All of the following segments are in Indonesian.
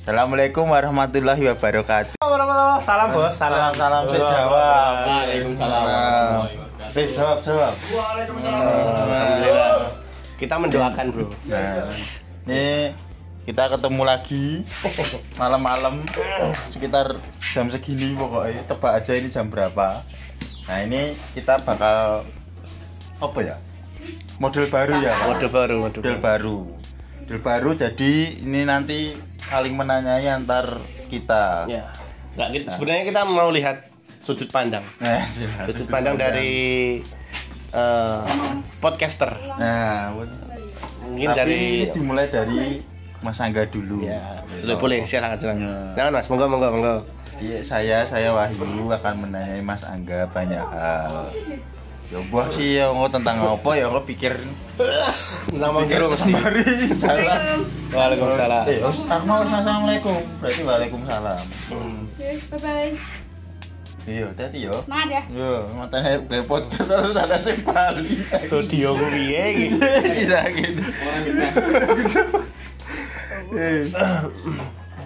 Assalamualaikum warahmatullahi wabarakatuh. Warahmatullah. Salam bos. Salam salam sejawab. Waalaikumsalam. Eh jawab jawab. Alhamdulillah. Kita mendoakan bro. Nah, ini kita ketemu lagi malam-malam sekitar jam segini pokoknya tebak aja ini jam berapa nah ini kita bakal apa ya model baru ya Pak? Mode baru, mode model baru. baru model baru jadi ini nanti saling menanyai antar kita Ya. Nggak, kita, sebenarnya kita mau lihat sudut pandang. nah, silakan. Sudut pandang dari eh, podcaster. nah Mungkin tapi dari ini dimulai dari Mas Angga dulu ya, boleh boleh silakan silakan. Ya. Jangan Mas, monggo monggo monggo. Saya saya Wahyu akan menanyai Mas Angga banyak hal. Ya buah sih ya ngomong tentang apa ya kok pikir Jeruk mesti. sembari jalan. Waalaikumsalam. Eh, aku mau assalamualaikum. Berarti waalaikumsalam. Yes, bye-bye. Iya, tadi yo. Semangat ya. Yo, matanya kayak podcast terus ada sing bali. Studio gue piye iki? Bisa gitu.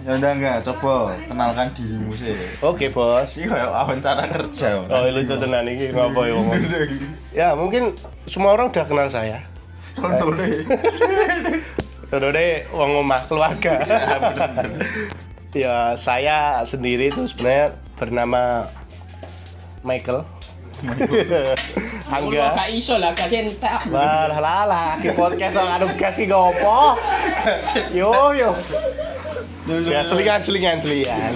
Ya udah enggak, coba kenalkan dirimu sih. Oke, Bos. Ini kayak wawancara kerja. Oh, lucu tenan iki ngopo ya ngomong. Ya, mungkin semua orang udah kenal saya. Contohnya. Contohnya wong omah keluarga. ya, saya sendiri itu sebenarnya bernama Michael. Angga. Angga. Gak iso lah, gak entek. Lah lah lah, podcast kok anu gas ki ngopo? Yo yo. Ya selingan selingan selingan.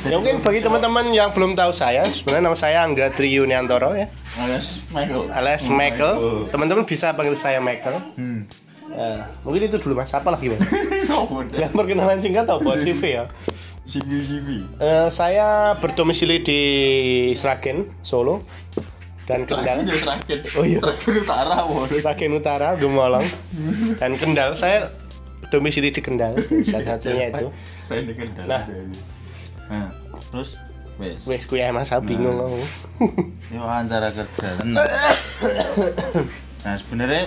Ya, mungkin bagi teman-teman yang belum tahu saya, sebenarnya nama saya Angga Triyuniantoro ya, Alias Michael. alias Michael. Teman-teman bisa panggil saya Michael. Hmm. Ya, mungkin itu dulu mas. Apa lagi mas? Yang perkenalan singkat atau CV ya? CV CV. Eh, saya berdomisili di Sragen, Solo dan Kendal. Kendal. Seragen. Oh iya. Seragen utara waduh. Sragen Utara, Gemolong dan Kendal. Saya domisili di Kendal, salah satunya itu. Di Kendal. Nah. Nah, terus wes. Wes kuya mas, saya bingung Nah. aku. Ini wawancara kerja tenang. Nah, sebenarnya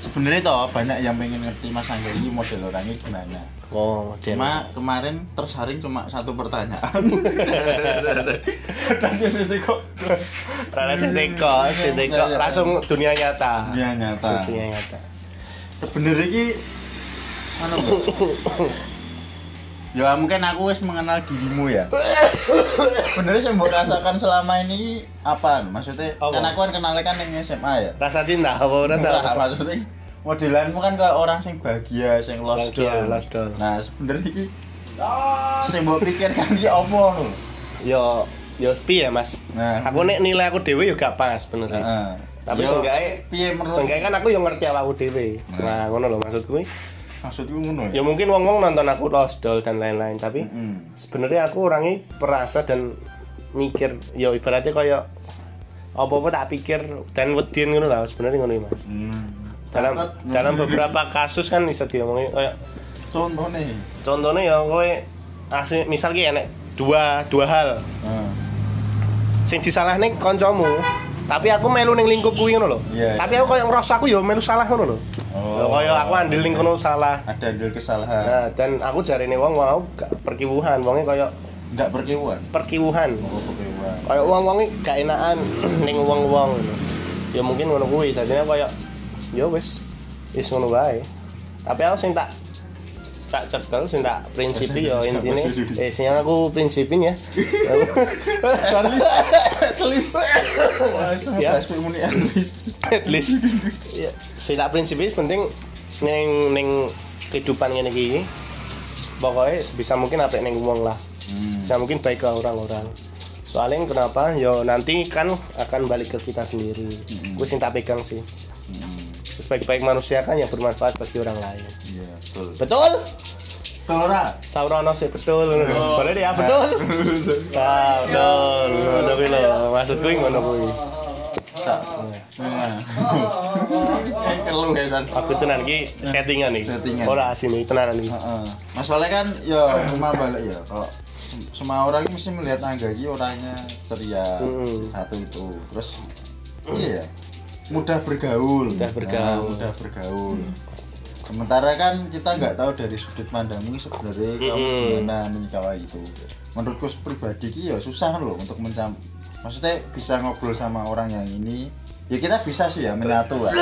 sebenarnya toh banyak yang pengen ngerti Mas Angga ini model orangnya gimana. Oh, Cuma kemarin tersaring cuma satu pertanyaan. Dan sisi kok Rana Seteko, Seteko, langsung dunia nyata. Dunia nyata. Langsung dunia nyata. Sebenarnya ki anu? Ya mungkin aku wis mengenal dirimu ya. Sebenarnya yang mbok rasakan selama ini apa? Maksudnya Apa? kan aku kan kenalnya kan yang SMA ya. Rasa cinta apa rasa Enggak, apa? maksudnya modelanmu kan ke orang sing bahagia, sing lost doll. lost doll. Nah, sebenarnya iki sing mbok pikirkan ki apa lho? Yo yo piye Mas? Nah, Aku nek nilai aku dhewe yo gak pas bener. Heeh. Tapi seenggaknya piye kan aku yang ngerti awakku dhewe. Nah. Nah, ngono lho maksudku. maksudku ngono Ya mungkin wong-wong nonton aku Lost Doll dan lain-lain, tapi Mm. sebenarnya aku orangnya perasa dan mikir ya ibaratnya kayak apa-apa tak pikir dan wedin ngono lah sebenarnya ngono ya, Mas. Hmm. Dalam dalam beberapa kasus kan bisa diomongin kayak contohnya. contohnya ya kowe asli misal ki enek dua dua hal Heeh. sing disalahne kancamu tapi aku melu ning lingkup kuwi ngono lho. Iya. Tapi aku kayak ngerasa aku ya melu salah ngono lho. Oh. Kayak aku andil ning kono salah. Ada andil kesalahan. Nah, dan aku jarine wong wong aku gak perkiwuhan, wonge kayak Enggak berkiwan. perkiwuhan. Oh, berkiwan. Kayak wong-wonge gak enakan ning wong-wong ngono. Ya mungkin ngono kuwi, dadinya kayak ya wis wis ngono wae. Tapi aku sing tak tak cekel sing tak prinsipi ya intine eh sing aku prinsipin ya. Tulis. Ya. Ya, at least ya sing tak prinsipin penting ning ning kehidupan ngene iki pokoknya sebisa mungkin apik ning wong lah. Hmm. Sebisa mungkin baik ke orang-orang. Soalnya kenapa? Yo nanti kan akan balik ke kita sendiri. Gue sing tak pegang sih. Hmm. Sebaik-baik manusia kan yang bermanfaat bagi orang lain. Betul. Betul? Tora. Saurono sih betul. Boleh deh ya betul. Ah, betul. Ngono kuwi lho. Maksud kuwi ngono kuwi. Sak. Nah. Keluh San. Aku tenan iki settingan nih. Settingan. Ora asine tenanan iki. Heeh. Masalahnya kan ya cuma balik ya. Kalau sem- semua orang mesti melihat Angga ini orangnya ceria. Satu itu. Terus iya mudah bergaul. Mudah bergaul. Nah, mudah bergaul. Sementara kan kita nggak tahu dari sudut pandangmu sebenarnya kamu Mm-mm. gimana menyikapi itu. Menurutku pribadi ki ya susah loh untuk mencam maksudnya bisa ngobrol sama orang yang ini ya kita bisa sih ya menyatu lah.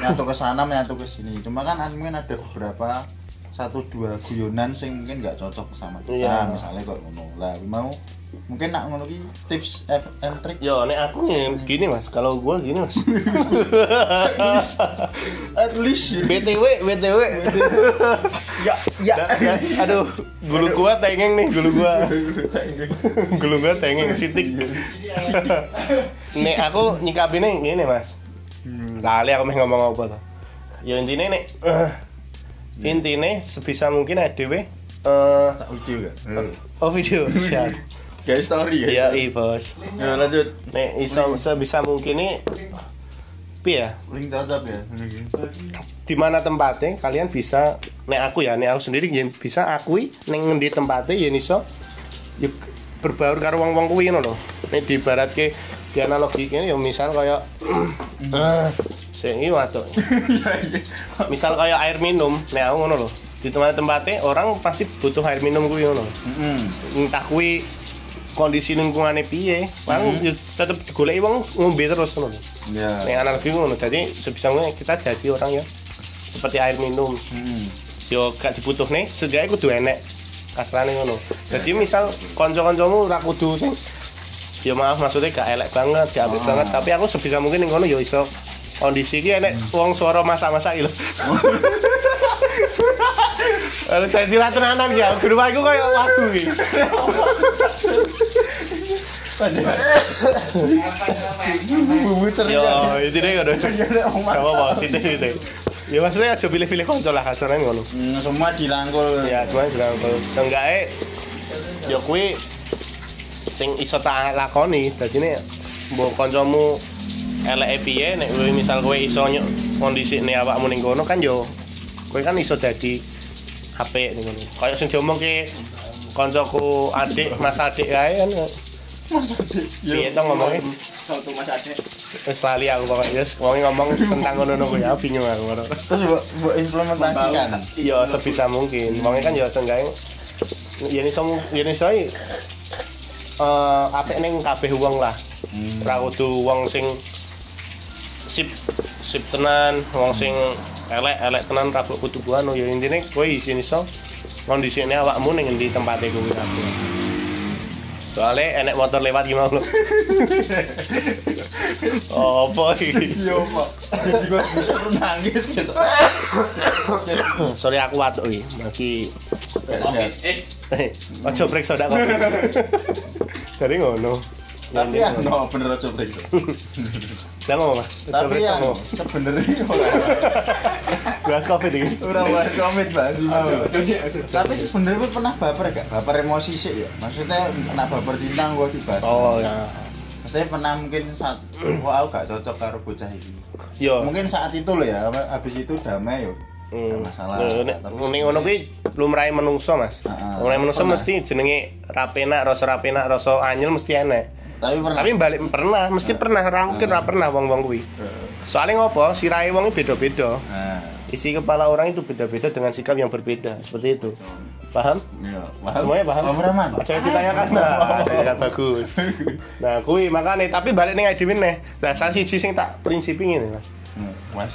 Menyatu ke sana menyatu ke sini. Cuma kan ada- mungkin ada beberapa satu dua guyonan sing mungkin nggak cocok sama kita. Iya. misalnya kok ngono. Lah mau mungkin nak ngono ki tips F and trick Yo, nek aku nih gini mas, kalau gua gini mas. at least BTW, BTW. ya ya aduh, gulu gua tengeng nih, gulu gua. gulu gua tengeng sitik. nek aku nyikapinnya gini mas. Lali aku meh ngomong apa tuh. Ya intinya nek eh, intinya sebisa mungkin ADW eh tak video kan oh video siap Kayak story ya. iya iya bos Ya lanjut. nek iso sebisa mungkin piye ya Link WhatsApp ya. di mana tempatnya kalian bisa nek aku ya nek aku sendiri ya bisa akui neng ngendi tempatnya ya iso ya berbaur karo wong-wong kuwi ngono lho nek diibaratke di analogi ini ya misal kaya eh sing iki watuk misal kaya air minum nek aku ngono lho di tempat tempatnya orang pasti butuh air minum kuwi ngono Heeh. entah kuwi kondisi lingkungannya piye paling ya tetep digoleki wong ngombe terus ngono Ya. Nek analogi ngono, jadi sebisa mungkin kita jadi orang yang seperti air minum. Heeh. Yo gak dibutuh nih, seenggaknya kudu enek. Kasarane ngono. Jadi misal kanca-kancamu ora kudu sing ya maaf maksudnya gak elek banget, gak apik Oh. banget, tapi aku sebisa mungkin ning ngono yo iso kondisi iki enek wong suara masak-masak lho. Kalau jadi tenanan ya, guru aku kayak lagu iki. Bumbu ceria. Yo, itu deh ngono. Gak apa-apa, sithik sithik. Ya maksudnya aja pilih-pilih kanca lah kasarane ngono. Hmm, semua dirangkul. ya semuanya bilang kalau seenggaknya ya kuwi sing iso tak lakoni dadi nek mbok kancamu eleke piye nek kowe misal kowe iso nyok kondisi nek awakmu ning kono kan yo kowe kan iso dadi HP ning ngono kaya sing diomongke kancaku adik mas adik kae kan piye to ngomongnya Satu mas ade. wis lali aku pokoknya wis wong ngomong tentang ngono kuwi ya bingung aku ngono. Terus mbok mbok implementasikan. ya sebisa mungkin. Wongnya kan ya seenggaknya ya iso ya iso eh apik ning kabeh wong lah. Hmm. ora kudu wong sing sip sip tenan wong sing elek elek tenan ra kudu buano ya intine kowe isin iso kondisine awakmu ning endi tempate kuwi kabeh soalnya enek motor lewat gimana lo oh iki Iya, Pak. Jadi kok bisa nangis gitu. sorry aku watuk iki maki Sehat. Eh, Ojo periksa dak kopi. Jadi ngono. Tapi ya no bener aja break. Lah Mas. Ojo Tapi ya ngomong. sebenarnya Bahas kopi iki. ora bahas komit Pak. Tapi sebenarnya pernah baper gak? Baper emosi sih ya. Maksudnya kena baper cinta gue dibahas. Oh ya. Maksudnya pernah mungkin saat wah aku gak cocok karo bocah ini. Yo. Mungkin saat itu loh ya, habis itu damai yo. Hmm. Gak masalah. Ning ngono kuwi lumrahe menungso, Mas. Heeh. Lumrahe menungso Pernah. mesti jenenge rapenak, rasa rapenak, rasa anyel mesti enek. Tapi pernah. Tapi balik pernah, mesti pernah, ra mungkin ra pernah wong-wong kuwi. Soalnya ngopo? Sirahe wong beda-beda. Nah, Isi kepala orang itu beda-beda dengan sikap yang berbeda, seperti itu. Paham? iya. Paham? Semuanya paham? Paham Rahman? Yang ditanyakan nah, yang kan bagus. Nah, kuwi makane tapi balik ning dhewe neh. Lah salah siji sing tak prinsipi ngene, Mas. Hmm, Mas.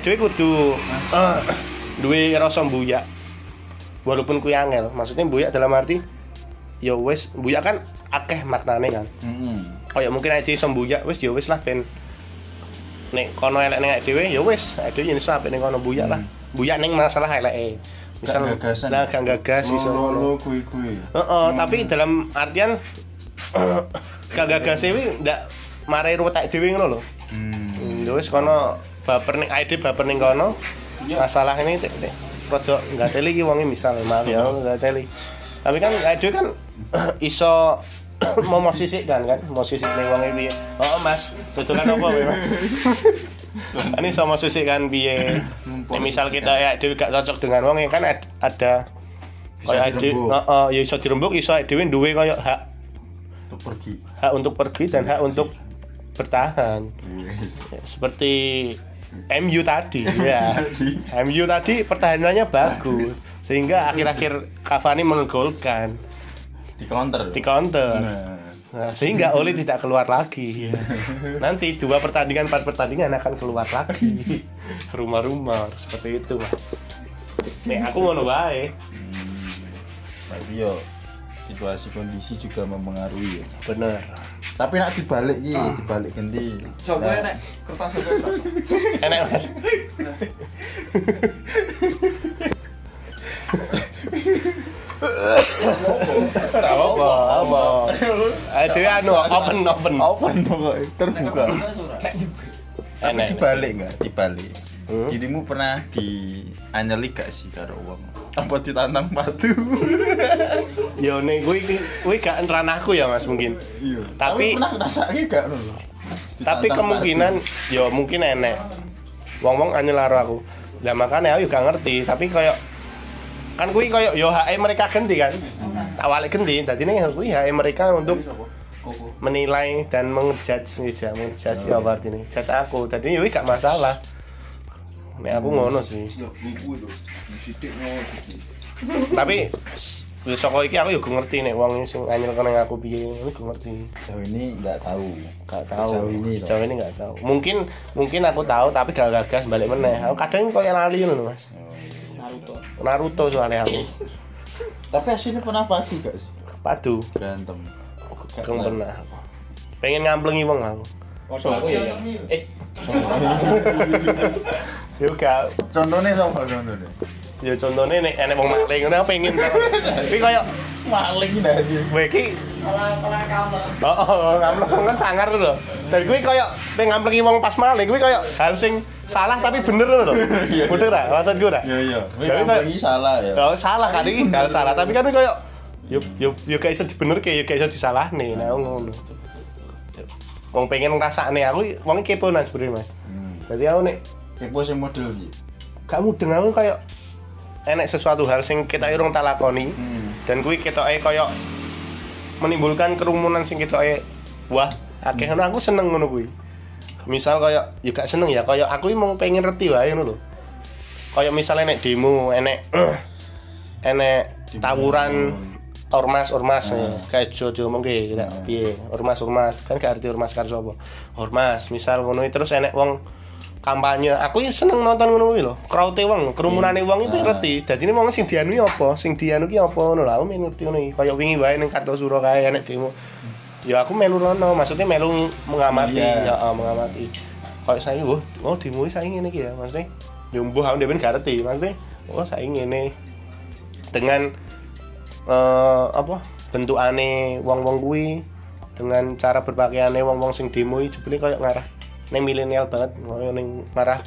Dhewe kudu eh, duwe rasa mbuyak. Walaupun kuwi angel, maksudnya mbuyak dalam arti ya wis mbuyak kan akeh maknane kan. Heeh. Kaya mungkin ade iso mbuyak wis ya wis lah ben nek kono elek ning dhewe ya wis dhewe yen iso apik ning kono mbuyak lah. Mbuyak ning masalah eleke. Misal Gak gagasan. nah gak gagas iso Lo lo kui kui. Heeh, tapi dalam artian gagagase kuwi ndak marai ruwetek dhewe ngono lho. Hmm. Ya wis kono baper ning ID baper ning kono. Masalah ini tek tek rada enggak teli iki wonge misal maaf ya enggak teli. Tapi kan ID kan iso mau mau sisik kan kan mau sisik ning wonge piye. Oh Mas, tutulan apa kowe Mas? Kan iso mau sisik kan piye. Misal kita ya dhewe gak cocok dengan wonge kan ad- ada Bisa Kayak ade, dirembuk. heeh, ya iso dirembuk, iso dhewe duwe kaya hak Untuk pergi. hak untuk pergi dan hak untuk bertahan. Ya, seperti MU tadi ya MU tadi pertahanannya bagus sehingga akhir-akhir Cavani menggolkan di counter di counter Nah. Nah, sehingga Oli tidak keluar lagi. Nanti dua pertandingan, empat pertandingan akan keluar lagi. Rumah-rumah seperti itu, Mas. Nih, aku ngono wae. Tapi yo situasi kondisi juga mempengaruhi ya. Bener. Tapi nak dibalik iki, dibalik ganti. Coba Nah, nek kertas itu terus. Enak, Mas. Ora apa, apa. Aduh anu open open. open pokoknya terbuka. Tapi Enak. dibalik nggak? Dibalik. Hmm? Dirimu pernah dianyeli gak sih karo uang? Apa ditanam batu? Yo nih gue gue gak ranahku ya Mas mungkin. Iya. Tapi- pernah ngrasake gak lho? Tapi kemungkinan yo mungkin enek. Wong-wong anyel karo aku. Lah makanya aku juga ngerti, tapi kayak kan kuwi kayak yo HE mereka ganti kan. Tak balik ganti, dadi nih kuwi HE mereka untuk menilai dan mengejudge ya, mengejudge ya apa artinya? Judge aku. Tadi yo gak masalah. Nek aku ngono sih. Tapi s- wis saka iki aku gak ngerti nek wong sing anyel kene aku piye, aku gak ngerti. Sejauh ini nggak tahu. Gak tahu. Sejauh ini. loh. Sejauh ini gak tahu. Mungkin mungkin aku tahu tapi gak gagas balik meneh. Aku kadang koyo lali ngono, Mas. Oh. Naruto. Naruto soalnya aku. Tapi aslinya pernah padu gak sih? Padu. Berantem. Gak Gak pernah. Pengen ngamplengi wong aku. Waduh aku ya. Eh, Yo gak Contohnya sama contohnya. ya contohnya nek enek wong maling ngono pengen. Tapi koyo Maling dari. kowe iki salah salah kamu. Oh, oh, oh ngampleng kan sangar lho. Dan kuwi koyo pengen ngamplengi wong pas maling kuwi koyo hal sing salah tapi bener lho. Bener ra? Maksud gue ra? Iya iya. Tapi kamu ini salah ya. Oh, salah kan iki hal salah, tapi kan koyo yo yo yo gak iso dibenerke, yo gak iso disalahne. Nah, ngono. Wong pengen ngrasakne aku wong kepo nang sebenarnya Mas. Hmm. Jadi aku nek Kepo sing model iki. gak mudeng aku kayak enek sesuatu hal sing kita urung tak lakoni Hmm. dan kuwi ketoke kayak menimbulkan kerumunan sing ketoke wah akeh ngono aku seneng ngono kuwi. Misal kayak ya gak seneng ya kayak aku mau pengen reti wae ngono lho. Kayak misalnya enek demo, enek enek tawuran ormas ormas ya. kayak jojo mungkin ya piye ormas ormas kan gak arti ormas karo sapa? Ormas misal ngono terus enek wong kampanye aku seneng nonton ngono kuwi lho crowd wong kerumunane wong itu ngerti dadi ini wong sing dianu apa? Sing dianu ki apa ngono lho aku ngerti ngono iki. Kaya wingi wae ning Kartosuro kae enek demo ya aku melu rono maksudnya melu mengamati Iya. ya ah, mengamati kayak saya wah oh demo saya ngene iki ya maksudnya ya mbuh aku dhewe gak ngerti maksudnya oh saya ngene dengan eh apa bentukane wong-wong kuwi dengan cara berpakaiane wong-wong sing demo jebule koyo ngarah ning milenial banget koyo ning ngarah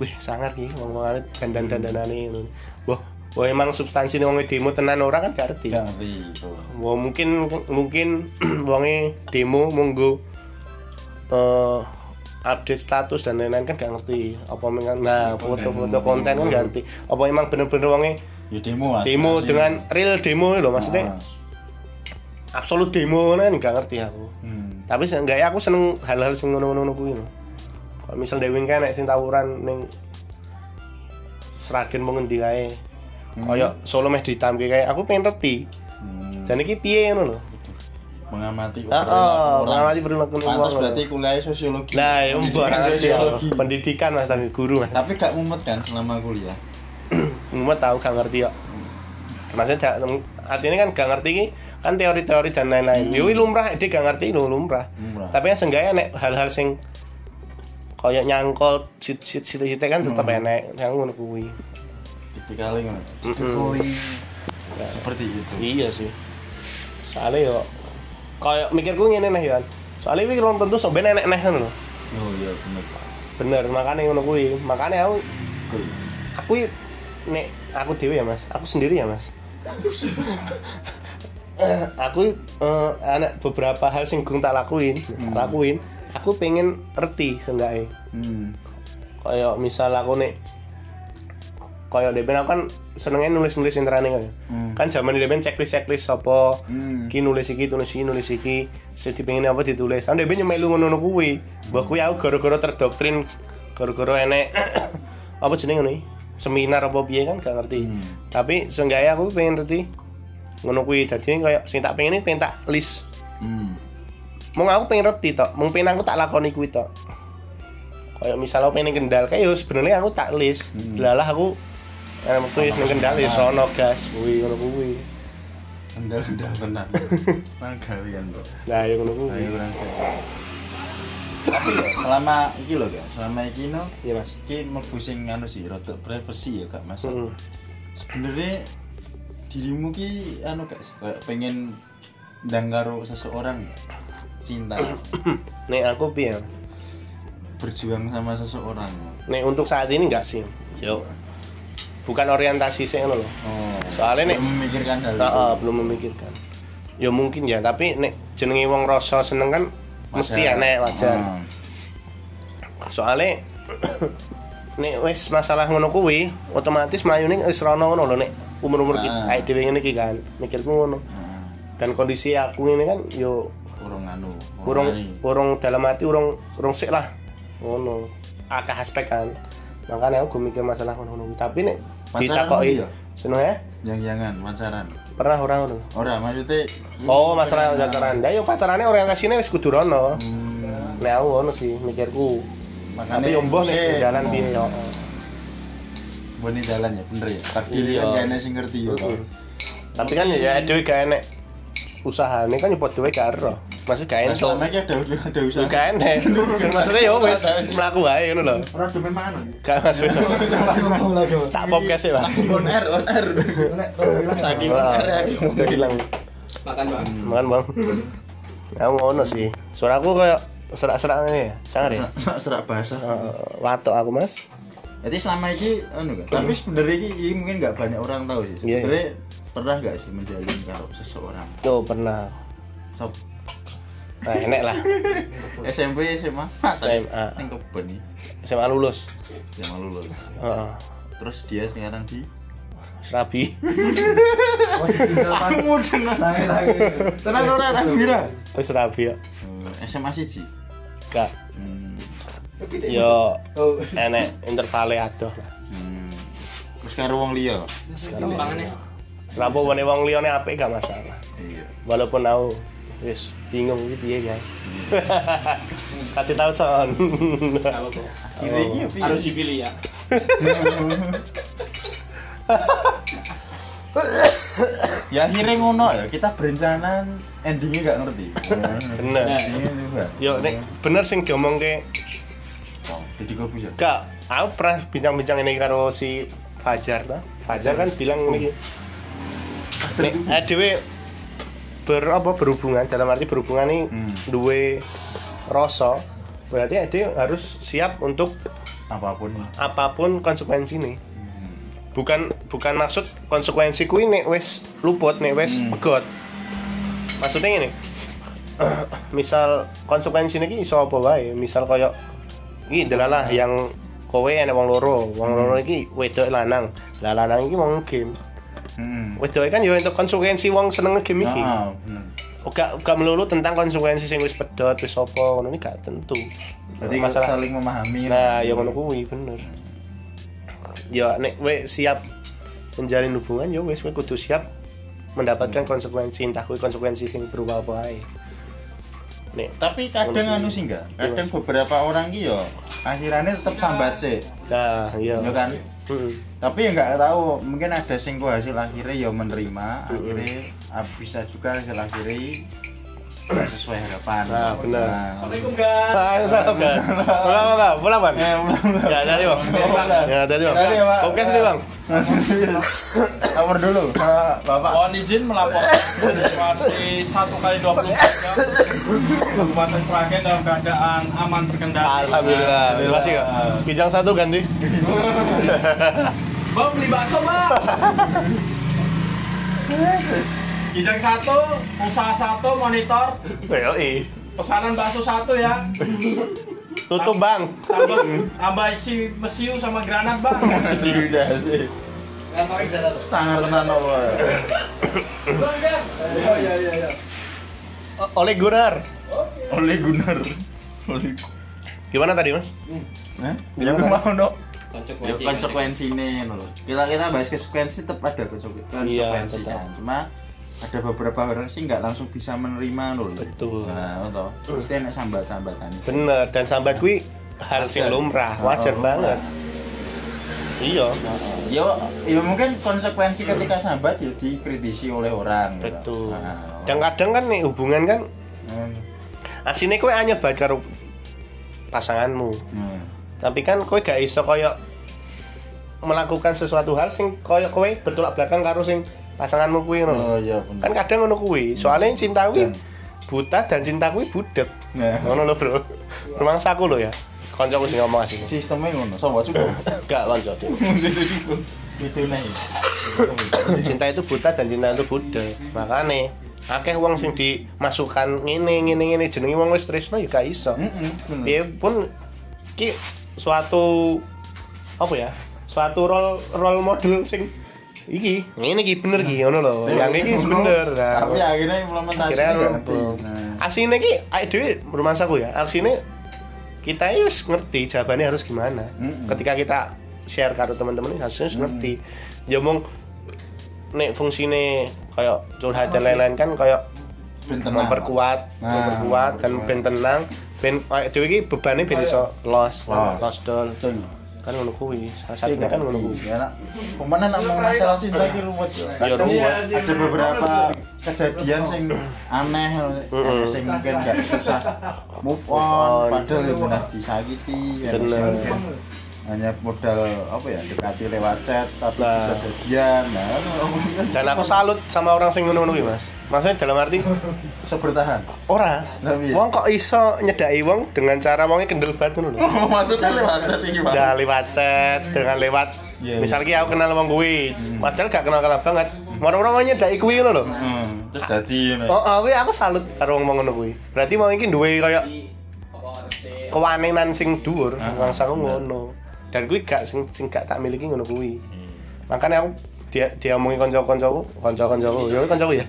wih sangar iki wong-wong dandan-dandanane ngono. Wah, wah emang substansi wong demo tenan ora kan gak ngerti. Gak ngerti. Wah, mungkin mungkin wonge demo monggo eh update status dan lain-lain kan gak ngerti apa memang nah foto-foto konten kan gak ngerti apa emang bener-bener wonge Ya demo demo Masih- dengan real demo lho maksudnya Ah. absolut demo kan gak ngerti aku Hmm. tapi seenggaknya aku seneng hal-hal sing ngono-ngono kuwi kalau misal dewe kan nek sing tawuran ning Seragen mau ngendi kae kaya Solo meh ditamke kae aku pengen ngerti Hmm. dan iki piye ngono lho mengamati Heeh, orang. mengamati perilaku wong. Pantas berarti kuliah sosiologi. Lah, ya sosiologi. pendidikan Mas tapi guru Mas. Tapi gak mumet kan selama kuliah. Cuma tahu gak ngerti kok. Maksudnya artinya kan gak ngerti kan teori-teori dan lain-lain. Yo lumrah dia gak ngerti lho lumrah. Lumrah. Tapi kan seenggaknya nek hal-hal sing kayak nyangkut sit-sit kan tetep enek yang ngono kuwi. Tipikalnya ngono. Mm-mm. Seperti itu. Iya sih. Soalnya yo kayak mikirku ngene nih kan. Soalnya iki belum tentu sok ben enek neh ngono lho. Oh iya bener. Bener, makanya ngono kuwi. Makanya aku aku nek aku dewe ya mas aku sendiri ya mas aku eh, ada beberapa hal sing gung tak lakuin tak lakuin aku pengen ngerti seenggaknya Hmm. kayak misal aku nek kayak deben aku kan senengnya nulis nulis interane kayak Hmm. kan zaman deben checklist checklist apa Hmm. ki nulis iki nulis iki nulis iki sing dipengin apa ditulis kan deben nyemelu ngono ngono kuwi mbah kuwi aku gara-gara terdoktrin Guru-guru enek apa jenenge ngono iki? Seminar apa piye kan gak ngerti. Hmm. Tapi seenggaknya aku pengen ngerti ngono kuwi dadi kayak sing tak pengen ini pengen tak list. Hmm. Mung aku pengen ngerti tok, mung pengen aku tak lakoni kuwi tok. Kayak misal aku pengen kendal kayak yo sebenarnya aku tak list. Hmm. Delalah aku eh waktu ning kendal ya sono gas kuwi ngono kuwi. Enggak sudah tenang. Nang gawean kok. Lah ya ngono kuwi. Ayo kurang. Tapi ya, selama iki lho Kak, selama iki no Iya Mas. iki mlebu sing anu sih rada privacy ya Kak Mas. Heeh. Sebenarnya dirimu ki anu Kak kayak pengen ndang karo seseorang nggak? cinta Nek aku piye? berjuang sama seseorang. Nek untuk saat ini enggak sih. Yo. Bukan orientasi sih ngono loh. Oh. Soalnya nek belum memikirkan hal itu. ah, belum memikirkan. Ya mungkin ya, tapi nek jenenge wong rasa seneng kan mesti Wajar. enek wajar. Ah. Soalnya nek wis masalah ngono kuwi, otomatis mlayune wis rono ngono lho nek umur-umur kita Ah. kayak dhewe ngene iki kan, mikirku ngono. Ah. Dan kondisi aku ini kan yo urung anu urung urung urung dalam arti urung urung sik lah. Ngono. Akeh aspek kan. Makanya aku mikir masalah ngono. Tapi Pacaran ditakoki ya? seneng ya? yang jangan pacaran Pernah orang ngono. ora maksudnya Oh, masalah pacaran. Ya yo pacarane orientasinya wis kudu rono. hmm, Nek aku ngono sih mikirku. makanya Tapi yo nek sih, jalan piye yo. Boni jalan ya bener ya takdir Iya. kan enak sing ngerti Heeh. Tapi kan ya dhewe gak enek usahane kan nyepot dhewe gak ero. Maksud gak selama ini ada ada usaha Gak. Maksudnya yo wis mlaku wae ngono lho. Ora demen mangan. Gak maksud. Tak podcast ya, Mas. on air on air saking on air ya. Udah hilang. Makan bang. Makan, Bang. Aku ngono sih. Suaraku kayak serak-serak ini ya. Sangar ya. serak bahasa Eh, Watok aku, Mas. jadi selama ini anu kan tapi sebenarnya ini, mungkin nggak banyak orang tahu sih Iya, sebenarnya pernah nggak sih menjalin karo seseorang Tuh pernah. Nah, enek lah. SMP SMA SMA. yang kebun nih SMA lulus. yang lulus Heeh. terus dia sekarang di Serabi. tenang orang Rahmira Wis Serabi ya. SMA siji Gak. hmm. Yo enek intervale adoh lah. hmm. terus karo wong liya Sekarang Serabu wong wong liyane apik gak masalah. iya Walaupun aku wis bingung iki piye ya. Kasih tahu son. Harus dipilih ya. ya akhirnya ngono ya. Kita berencana endingnya nggak ngerti. Bener. Yo nek bener sing diomongke. Oh, jadi kobus ya Kak, aku pernah bincang-bincang ini karo si Fajar ta. Fajar kan bilang ini. Nek adewe ber apa berhubungan dalam arti berhubungan ini Hmm. duwe rasa berarti ade harus siap untuk apa pun apa pun konsekuensi nih Hmm. bukan bukan maksud konsekuensi kuwi nek wis luput nek wis Hmm. pegot maksudnya ini misal konsekuensi ini iso apa wae misal koyo iki delalah yang kowe enek wong loro wong Hmm. loro iki wedok lanang lah lanang iki mau game hmm. wedok kan yo untuk konsekuensi wong seneng game iki. Ah bener. Gak melulu tentang konsekuensi sing wis pedot wis apa ngono iki gak tentu. Berarti masalah saling memahami Nah, ya ngono kuwi bener. Ya nek we siap menjalin hubungan ya wis we kudu siap mendapatkan konsekuensi entah kuwi konsekuensi sing berupa apa ae. Nek tapi kadang anu sih enggak kadang beberapa orang ki yo akhirannya tetap sambat sih nah iya. ya kan Tapi ya nggak tahu mungkin ada sing ku hasil akhirnya ya menerima akhirnya ah, bisa juga hasil akhirnya nggak sesuai harapan Nah, benar. Assalamualaikum guys. Ah, salam kan. Pulang pulang, pulang Bang. Ya, tadi Bang. Ya, tadi Bang. Tadi, Pak. Oke sini Bang. Nomor dulu Pak Bapak Mohon izin melaporkan situasi 1 kali 24 jam Kabupaten Sragen dalam keadaan aman terkendali. Alhamdulillah. Terima kasih Kak. Kijang satu ganti. Bang beli bakso bang. Kijang satu, usaha satu, monitor, Yo, i. pesanan bakso satu ya. Tutup Bang. Tambah, tambah isi mesiu sama granat bang. sudah sih sangat tenan apa Bang kan? Iya iya iya. iya. O- Oleh Gunar. oleh Gunar oleh Gimana tadi Mas? Hah? Gimana? Ya mau no. Konsekuensi. Ya nih lho. Kita kita bahas konsekuensi tetap ada konseku- Iya, konsekuensi tetap. kan. Cuma ada beberapa orang sih nggak langsung bisa menerima lho. Betul. Nah, toh. Pasti enak sambat-sambatan. bener dan sambat kuwi hal sing Wajar. lumrah wajar Oh, banget iya Yo, yo mungkin konsekuensi ketika sambat ya dikritisi oleh orang. gitu. betul Nah, dan kadang kan nih hubungan kan hmm, asine kowe banget karo pasanganmu hmm. tapi kan kowe gak iso koyo melakukan sesuatu hal sing koyo kowe bertolak belakang karo sing pasanganmu kuwi ngono. Oh iya bener. kan kadang ngono kuwi. Soalnya cinta kuwi buta dan cinta kuwi budek. Nah, ngono lho bro. Rumangsaku lho ya. Kancaku sing ngomong asine sistemnya ngono. Sama juga. gak kanca cinta itu buta dan cinta itu budek. Makane akeh wong sing dimasukkan ngene ngene ngene jenenge wong wis tresno ya gak iso. Heeh, bener. Piye pun ki suatu apa ya suatu role role model sing iki ngene iki bener iki ngono lho yang iki bener nah. Tapi akhirnya nggak ngono. ngerti. Nah. asine ki awake dhewe rumahsaku ya asine kita ya ngerti jawabannya harus gimana Mm-mm. ketika kita share karo teman-teman harusnya wis ngerti ya mong nek fungsine kayak curhat dan lain-lain kan kayak memperkuat Nah, memperkuat dan ben tenang ben awake dhewe iki bebane ben iso los Los. los dol Betul. Kan ngono kuwi salah satunya kan ngono kuwi Ya, nak. Pemenang nak mau masalah cinta iki ruwet ruwet. Ada beberapa kejadian sing aneh sing mungkin nggak susah move on, padahal ya benar disakiti ya, Bener. Hanya modal apa ya dekati lewat chat tapi Nah. bisa jadian. Nah kan dan aku salut sama orang sing ngono-ngono kuwi Mas. Maksudnya dalam arti bisa bertahan? Ora. Tapi wong kok iso nyedaki wong dengan cara wongnya kendel banget ngono lho. Maksudnya lewat chat Pak. udah lewat chat dengan lewat Iya, misalnya aku kenal wong kuwi padahal gak kenal kenal banget orang-orang nyedaki kuwi ngono lho. Hmm, terus ini. oh, oh kuwi aku salut karo wong ngono kuwi. Berarti mau iki duwe kaya kewanenan sing dhuwur Ah, wangsaku bener. ngono dan kuwi gak sing sing gak tak miliki ngono kuwi. Makanya aku dia dia omongin kanca-kancaku kanca-kancaku. Ya kancaku ya?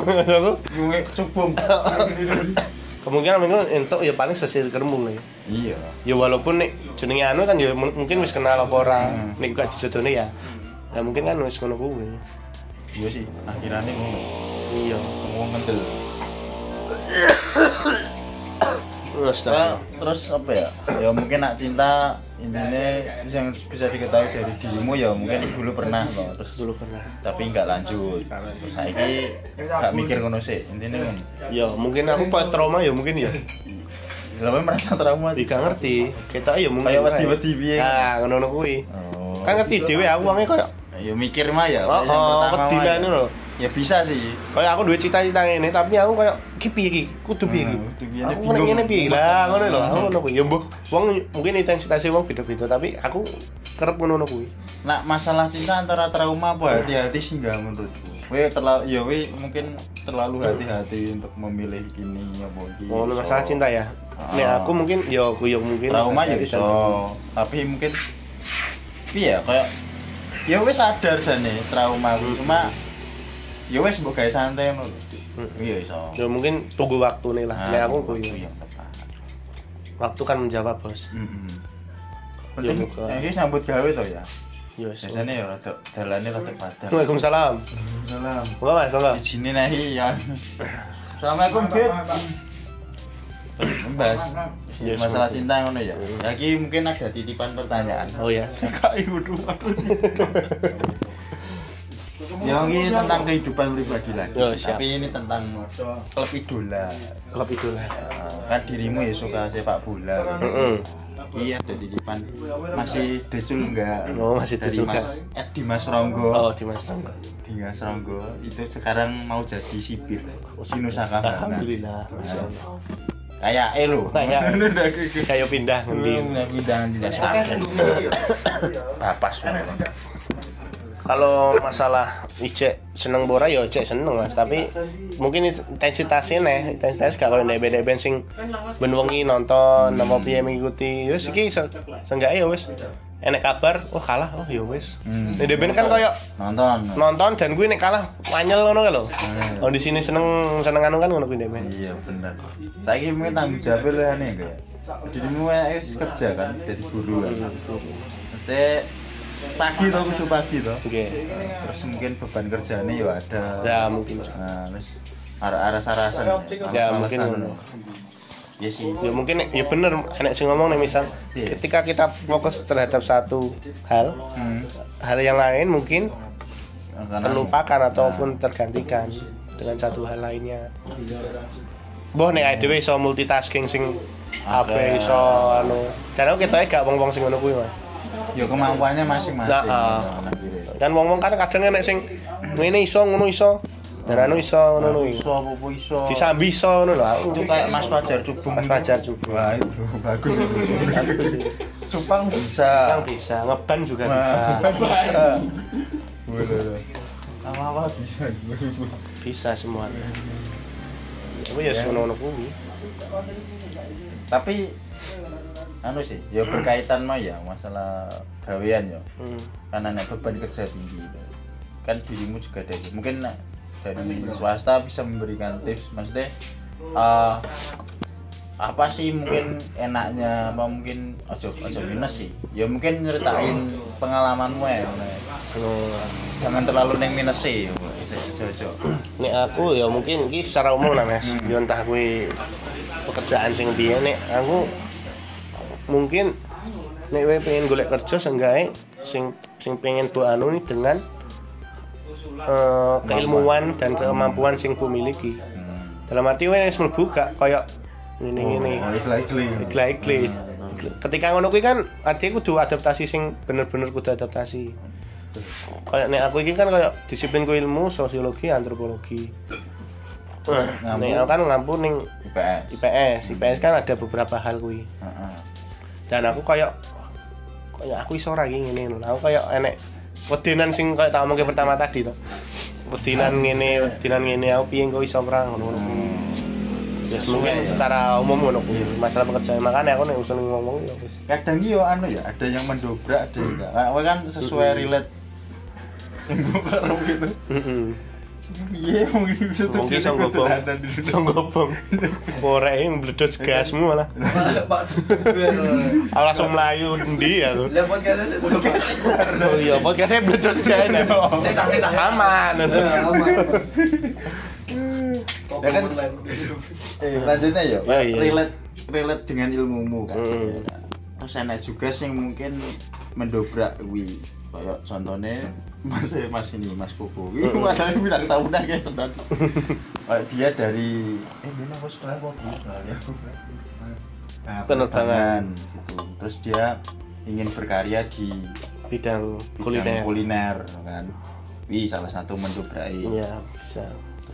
Kancaku? Gue cubung. kemungkinan mungkin entuk ya paling sesir kerembung ya. Iya. ya walaupun nek jenenge anu kan ya mu- mungkin wis kenal apa ora. Hmm. nek gak dijodohne ya. Ya mungkin kan wis ngono kuwi. Iya sih, akhirnya ngono. iya. Ngomong kendel. terus Nah, terus apa ya? Ya mungkin nak cinta intinya yang bisa diketahui dari dirimu ya mungkin dulu pernah loh terus dulu pernah. tapi nggak lanjut. Terus saiki nggak mikir ngono sih intinya ngono. Ya mungkin aku pas trauma ya mungkin ya. Lalu merasa trauma. Gak ngerti. Kita ya mungkin Kayak wedi-wedi piye. nah ngono kuwi. Oh. Kan ngerti dhewe aku wonge koyo ya mikir mah ya oh, oh lah ya. ini lho ya bisa sih Kayak aku duwe cita-cita ngene, tapi aku kayak iki piye iki? Kudu kudu piye, Aku nek ngene piye lah, ngono lho. Aku ngono kuwi. Ya mbah, wong mungkin intensitasnya wong beda-beda, tapi aku kerep ngono kuwi. nak masalah cinta antara trauma apa hati-hati sih nggak menurutku we terlalu ya we mungkin terlalu hati-hati untuk memilih ini ini Ngono So, masalah cinta ya. Nek Ah. aku mungkin ya aku ya mungkin trauma ya iso dan- tapi mungkin iya kayak ya wes sadar jane trauma aku cuma ya wes mbok gawe santai ngono. Hmm. iya iso Ya mungkin tunggu waktu nih lah. Nah, Nek aku kuwi. yang tepat Waktu kan menjawab, Bos. heeh Ya, penting ini nyambut gawe to ya Ya wis. biasanya ya rada dalane rada padang Waalaikumsalam. salam Enggak Mas, enggak. Izinin nahi ya. Assalamualaikum, Fit. Membahas Yes, masalah cinta ngono ya. Lagi mungkin ada titipan pertanyaan. Oh ya. Kayak udah Ya ini tentang kehidupan pribadi lagi. Oh, siap. Tapi ini tentang klub idola. Klub itu lah. Nah, kan dirimu ya suka sepak bola. Iya ada titipan. Masih decul enggak? Oh, masih Dari decul Mas Ed Dimas Ronggo. Oh, di Mas Rangga. Dimas Ronggo itu sekarang mau jadi sipir. Sinusaka Bangga. Alhamdulillah, Masya Allah. Kayak elo. Kayak kayak pindah ngendi. Pindah pindah tidak Bapak semua. Kalau masalah Icek seneng Bora ya Icek seneng mas tapi mungkin intensitasnya nih intensitas gak kayak ndek ndek ben wengi nonton nama piye mengikuti ya iki se seenggaknya ya wis enek kabar oh kalah oh ya wis Hmm. ben kan kayak Nonton. nonton dan gue nek kalah wanyel ngono kan lho Hmm. oh di sini seneng seneng anu kan ngono kuwi ben Iya benar. Saiki mungkin tanggung jawab lu aneh enggak? dirimu wis kerja kan jadi guru kan mesti pagi toh kudu pagi toh oke terus mungkin beban kerjanya ya ada ya mungkin nah terus arah-arah sarasan Ya, mungkin ya sih ya mungkin ya bener enak sih ngomong nih misal Iya. ketika kita fokus terhadap satu hal hmm. hal yang lain mungkin Karena- terlupakan ataupun tergantikan dengan satu hal lainnya Boh nek dhewe iso multitasking sing apa iso anu. Dan aku ketoke gak wong-wong sing ngono kuwi, Mas. Ya kemampuannya masing-masing Nah, ah. Nah, kira. Kan wong-wong kan kadang enek sing ngene iso ngono iso. Dan anu iso ngono iso apa iso Disambi iso ngono lho. Itu kayak Mas Fajar Cubung Mas. Fajar juga. wah itu bagus Bagus. Cupang bisa Yang bisa, ngeban juga bisa. bisa apa-apa bisa Bisa semuanya. Tapi ya ngono-ngono kuwi. tapi anu sih ya berkaitan mah ya masalah gawean ya Hmm. karena nek beban kerja tinggi kan dirimu juga dari mungkin nek dari swasta bisa memberikan tips maksudnya eh, apa sih mungkin enaknya apa mungkin ojo ojo minus sih ya mungkin nyeritain pengalamanmu ya. Ngono. jangan terlalu neng minus sih ojo ojo Nek aku ya mungkin iki secara umum lah Mas. Yo entah kuwi pekerjaan sing piye nek aku mungkin nek kowe pengen golek kerja seenggaknya sing sing pengen mbok anu nih dengan eh, keilmuan dan kemampuan sing ku miliki. hmm. Dalam arti kowe wis mlebu gak koyo ngene ngene. oh, ikli Ikli-ikli. Ketika ngono kuwi kan ati kudu adaptasi sing bener-bener kudu adaptasi. Kayak nek aku iki kan kayak disiplinku ilmu sosiologi antropologi. Nah, nek aku kan ngampu ning IPS IPS. IPS kan ada beberapa hal kuwi. Heeh. Dan aku kayak kayak aku iso iki ngene lho. Aku kayak enek wedenan sing kayak tak omongke pertama tadi to. Wedenan ngene, wedenan ngene aku piye kok iso ora ngono. Ya mungkin secara umum ngono kuwi. Masalah pekerjaan makanya aku nek usul ngomong ya wis. kadang iyo anu ya ada yang mendobrak ada yang enggak kan sesuai relate sing karo gitu Heeh. Iya mungkin bisa tuh Mungkin. Sing gobong. Korek mbledot gasmu malah. Aku langsung melayu ndi aku. Oh iya, podcastnya mbledot jae. Aman. ya kan eh lanjutnya ya Ya, iya. relate relate dengan ilmumu kan Mm. ya kan? terus enak juga sih yang mungkin mendobrak wi kayak contohnya mas eh, mas ini mas koko. Wi padahal bilang tahunan kayak tenan Kayak dia dari eh mana aku sekolah kok ya nah, Penerbangan. gitu. Terus dia ingin berkarya di Bidang bidang kuliner. kuliner kan. Wih, salah satu mendobrai Iya, bisa.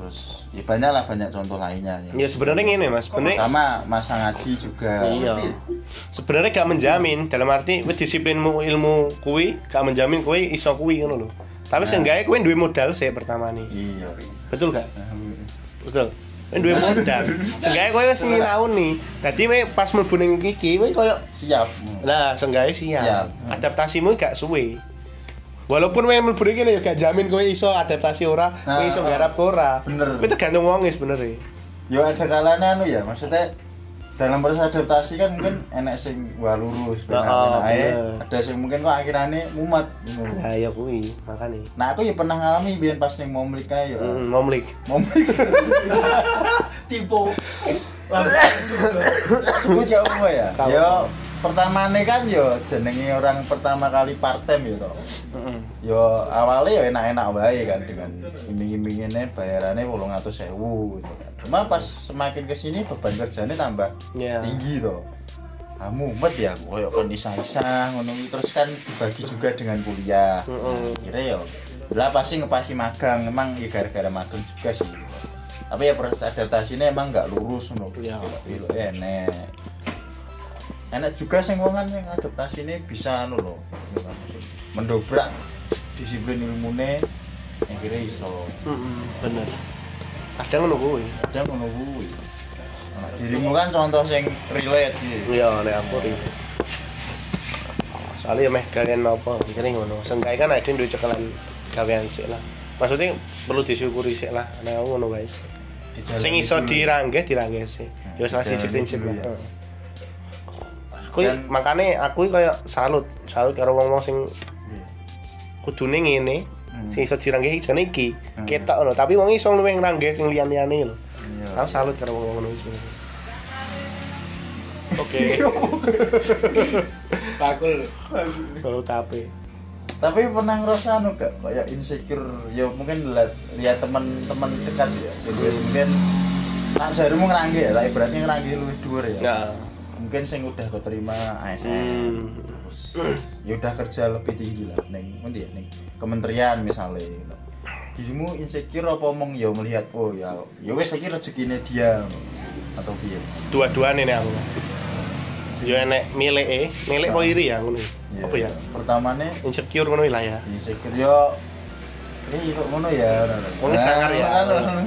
Terus ya banyak lah banyak contoh lainnya ya. Ya sebenarnya ngene Mas, sebenarnya sama masa ngaji juga iya. Sebenarnya gak menjamin dalam arti disiplinmu ilmu kuwi gak menjamin kuwi iso kuwi ngono lho. Tapi seenggaknya kuwi duwe modal sih pertama nih. iya Betul gak? Betul. Kowe duwe modal. Seenggaknya kowe wis sinau nih. Dadi pas mlebu ning iki kowe koyo siap Nah, seenggaknya siap. Siap. Adaptasimu gak suwe. Walaupun kowe mlebu iki ya gak jamin kowe iso adaptasi ora, kowe iso garap ora. bener. Kowe tergantung wong sebenarnya. ya ada kalanya anu ya maksudnya dalam proses adaptasi kan mungkin enak sing wah lurus Nah, benar, oh, bener. ada sing mungkin kok akhirnya mumet. Nah, ya kuwi, makane. nah aku ya pernah ngalami biar pas ning momlik kae ya Hmm, momlik. momlik sebut ya apa ya Kalau- ya pertama kan yo jenenge orang pertama kali part time ya Heeh. yo awalnya ya enak-enak wae kan dengan iming-iminginnya bayarannya wolong atau sewu gitu kan. cuma pas semakin ke sini beban kerjanya tambah Ya. tinggi toh kamu mumet ya koyo kon isah-isah ngono kuwi. terus kan dibagi juga dengan kuliah kira ya lah pasti ngepasi magang emang ya gara-gara magang juga sih tapi ya proses adaptasinya emang nggak lurus ngono Iya. belok enek enak juga sing wong kan yang adaptasi ini bisa anu loh mendobrak disiplin ilmune yang kira iso Heeh, bener. Kadang ngono kuwi. ada ngono kuwi Nah, dirimu kan contoh sing relate gitu Iya, nek aku ri. Soalnya ya meh kalian apa, mikirnya ngono. Sengkai kan ada duwe cekelan gawean sik lah. Maksudnya perlu disyukuri sik lah. Nek aku ngono guys. Sing iso dulu. diranggeh diranggeh sih. Ya salah siji dijalani prinsip lah. Aku Dan- makane aku kayak salut salut karo wong-wong sing kudune ngene Hmm. sing iso diranggih jane iki. Hmm. ketok ngono tapi wong iso luwih nranggih sing liyan-liyane lho. Iya. aku salut karo wong ngono iki. Oke. Bakul. Kalau tapi tapi pernah ngerasa anu gak? Kayak insecure. Ya mungkin lihat lihat teman-teman dekat ya. Sing wis mungkin tak jarumu ngerangge ya tapi berarti ngerangge luwih dhuwur ya. Ya mungkin sing udah keterima ASN hmm. terus ya udah kerja lebih tinggi lah neng nanti ya neng? Kementerian misalnya dirimu insecure apa omong? Ya melihat oh ya ya wes lagi rezekinya dia atau dia. Dua-duane nih aku yo enek milik e milik apa iri ya ngono. Apa ya? pertamanya insecure ngono lah ya. Insecure yo. Eh kok ngono ya? Wong sangar ya. Nah, nah, nah.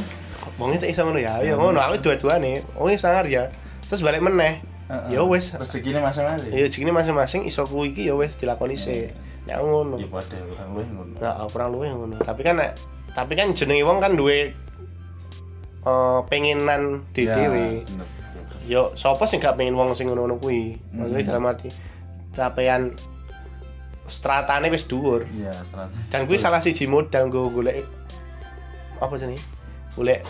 wong itu iso ngono ya ya ngono. Aku dua-duane wong sangar ya. Terus balik meneh Heeh. ya wes rezekinya masing-masing? Ya segini masing-masing iso kuwi iki ya wes dilakoni sih nek aku ngono. Ya pada orang luwih ngono. Nah kurang luwih ngono. Tapi kan nek tapi kan jenenge wong kan duwe eh pengenan di Ya, dhewe yo sapa sing gak pengen wong sing ngono-ngono kuwi? Maksudnya Hmm. dalam arti capaian stratane wis dhuwur. Iya strategi dan kuwi salah siji modal nggo golek apa jenenge? Golek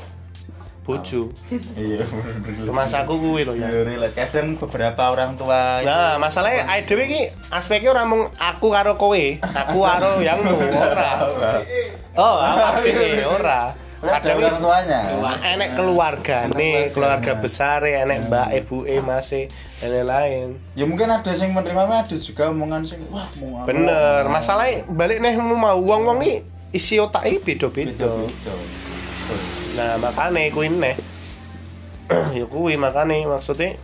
bojo. Iya bener masaku kuwi lho ya. Ya relate. Kadang beberapa orang tua Nah, masalahnya ae dhewe iki aspeknya ora mung aku karo kowe, aku karo yang ora. Oh, apa ini ora. ada Kadang orang tuanya? Enek keluargane, keluarga. besar enek mbak, ibu, e, mas dan lain-lain. ya mungkin ada yang menerima ada juga omongan sing wah mau apa, Bener, mau- masalahnya balik nih mau wong-wong iki isi otak iki beda-beda. beda-beda Nah, makane kuwi neh. ya kuwi makane maksudnya